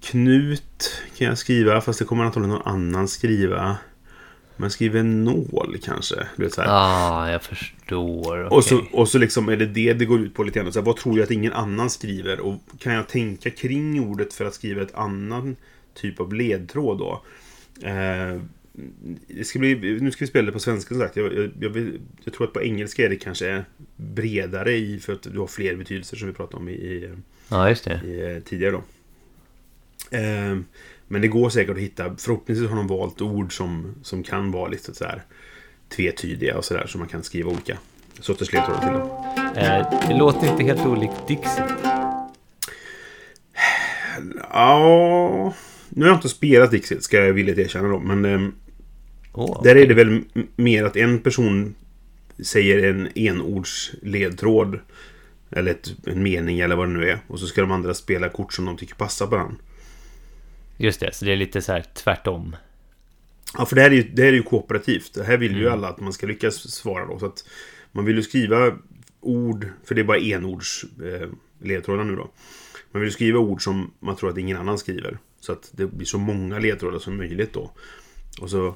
Knut kan jag skriva, fast det kommer antagligen någon annan skriva. Man skriver nål kanske. Du vet, så här. Ah, jag förstår. Och, så, och så liksom är det det det går ut på lite grann. Så här, vad tror jag att ingen annan skriver? Och kan jag tänka kring ordet för att skriva ett annan typ av ledtråd då? Eh, det ska bli, nu ska vi spela det på svenska som sagt. Jag, jag, jag, jag tror att på engelska är det kanske bredare i för att du har fler betydelser som vi pratade om i, i, Ja, i, eh, tidigare då. Eh, men det går säkert att hitta. Förhoppningsvis har de valt ord som, som kan vara lite så här tvetydiga och sådär. Så man kan skriva olika sorters ledtrådar till dem. Eh, det låter inte helt olikt Dixit. Ja... Nu har jag inte spelat Dixit, ska jag villigt erkänna då. Men Åh, där är det väl mer att en person säger en enords ledtråd. Eller ett, en mening eller vad det nu är. Och så ska de andra spela kort som de tycker passar på den. Just det, så det är lite så här tvärtom. Ja, för det här är ju, det här är ju kooperativt. Det här vill ju alla att man ska lyckas svara då. Så att man vill ju skriva ord, för det är bara enords eh, ledtrådar nu då. Man vill skriva ord som man tror att ingen annan skriver. Så att det blir så många ledtrådar som möjligt då. Och så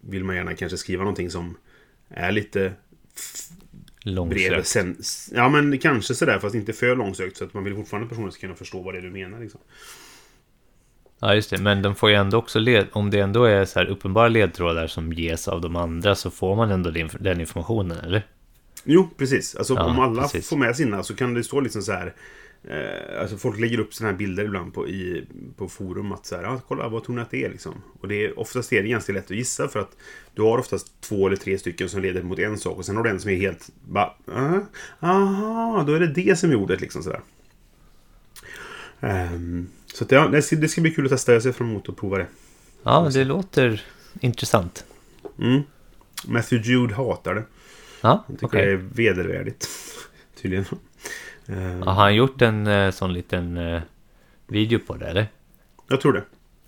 vill man gärna kanske skriva någonting som är lite Långsökt. sen. Ja, men kanske sådär, fast inte för långsökt. Så att man vill fortfarande att personen ska kunna förstå vad det är du menar. Liksom. Ja, just det. Men de får ju ändå också led... Om det ändå är så här uppenbara ledtrådar som ges av de andra så får man ändå den, informationen, eller? Jo, precis. Alltså Ja, om alla precis. får med sina så kan det stå liksom så här... Eh, alltså folk lägger upp såna här bilder ibland på, i, på forum att så här, ah, kolla vad tror ni att det är liksom? Och det är, oftast är det ganska lätt att gissa för att du har oftast två eller tre stycken som leder mot en sak och sen har du en som är helt bara, ah, aha, då är det det som är ordet liksom sådär. Ehm, så att, ja, det ska, det ska bli kul att testa, jag ser fram emot att prova det. Ja, det låter intressant. Mm. Matthew Jude hatar det. Ja, Han tycker okej. det är vedervärdigt. [laughs] Tydligen. Ja, Har han gjort en eh, sån liten eh, video på det, eller? jag tror det.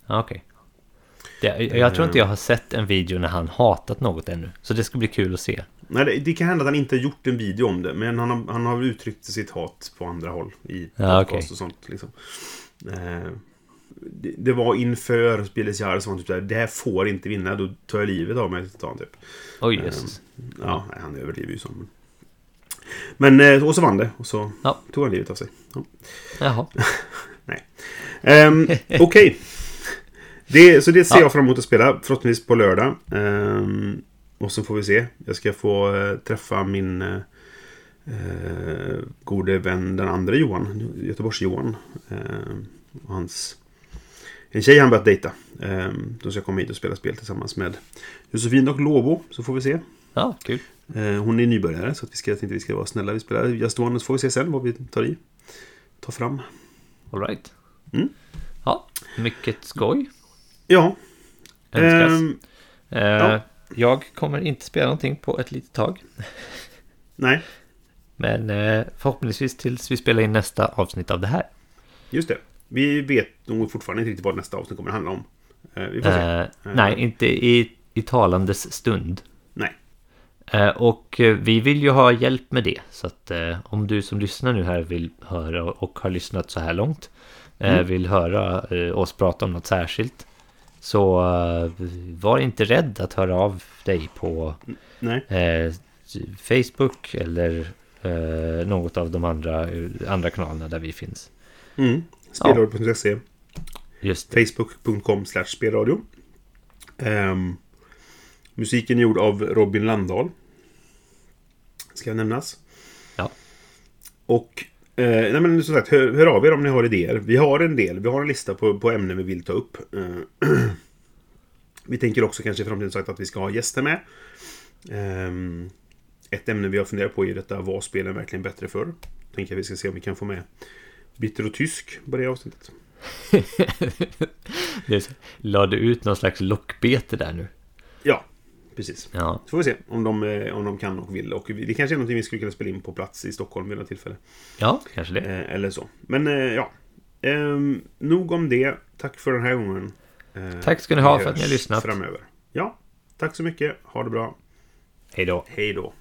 Ja, okej. Det, jag tror inte jag har sett en video när han hatat något ännu. Så det ska bli kul att se. Nej, det, det kan hända att han inte har gjort en video om det. Men han har, han har uttryckt sitt hat på andra håll. I Ja, podcast okej. och sånt. Liksom. Eh, det, det var inför Spieles Jahre som typ såhär, det här får inte vinna. Då tar jag livet av mig. han typ. Oj, jösses. Ja, nej, han överdriver ju så. Men, eh, och så vann det. Och så Ja. tog han livet av sig. Ja. Jaha. [laughs] Ehm, Okej. Det, så det ser Ja. jag fram emot att spela. Förhoppningsvis på lördag. Ehm, och så får vi se. Jag ska få eh, träffa min eh, eh, gode vän, den andra Johan. Göteborgs-Johan. Och hans... En tjej han börjat dejta. Um, då ska komma hit och spela spel tillsammans med Josefin och Lobo. Så får vi se. Ja, kul. Eh, hon är nybörjare så att vi ska, jag tänkte vi ska vara snälla. Vi spelar Just One så får vi se sen vad vi tar i. Tar fram. All right. Mm. Ja, mycket skoj. Ja. Önskas. ehm, Eh, ja. Jag kommer inte spela någonting på ett litet tag. [laughs] nej. Men eh, förhoppningsvis tills vi spelar in nästa avsnitt av det här. Just det. Vi vet nog fortfarande inte riktigt vad nästa avsnitt kommer att handla om. Eh, vi får se. Eh, nej, inte i, i talandes stund. Nej. Eh, och eh, vi vill ju ha hjälp med det. Så att eh, om du som lyssnar nu här vill höra och har lyssnat så här långt. Eh, Mm. Vill höra eh, oss prata om något särskilt. Så eh, var inte rädd att höra av dig på Nej. eh, Facebook eller eh, något av de andra, andra kanalerna där vi finns. Mm. Spelradio.se. Facebook.com slash spelradio. Ehm, musiken är gjord av Robin Landahl. Ska nämnas. Ja. Och eh, nej men som sagt, hör, hör av er om ni har idéer. Vi har en del. Vi har en lista på, på ämnen vi vill ta upp. Eh, [clears throat] vi tänker också kanske i framtiden sagt att vi ska ha gäster med. Ehm, ett ämne vi har funderat på är detta var spelen verkligen bättre för? Tänker jag vi ska se om vi kan få med Bitter och tysk på det avsnittet. det La [laughs] du ut någon slags lockbete där nu? Ja, precis. Ja, Så får vi se om de, eh, om de kan och vill. Och det kanske är någonting vi skulle kunna spela in på plats i Stockholm vid något tillfälle. ja kanske det. Eh, eller så. Men eh, ja. Ehm, nog om det. Tack för den här gången. Eh, Tack ska ni ha för att ni har lyssnat. Framöver. Ja, tack så mycket. Ha det bra. Hej då. Hej då.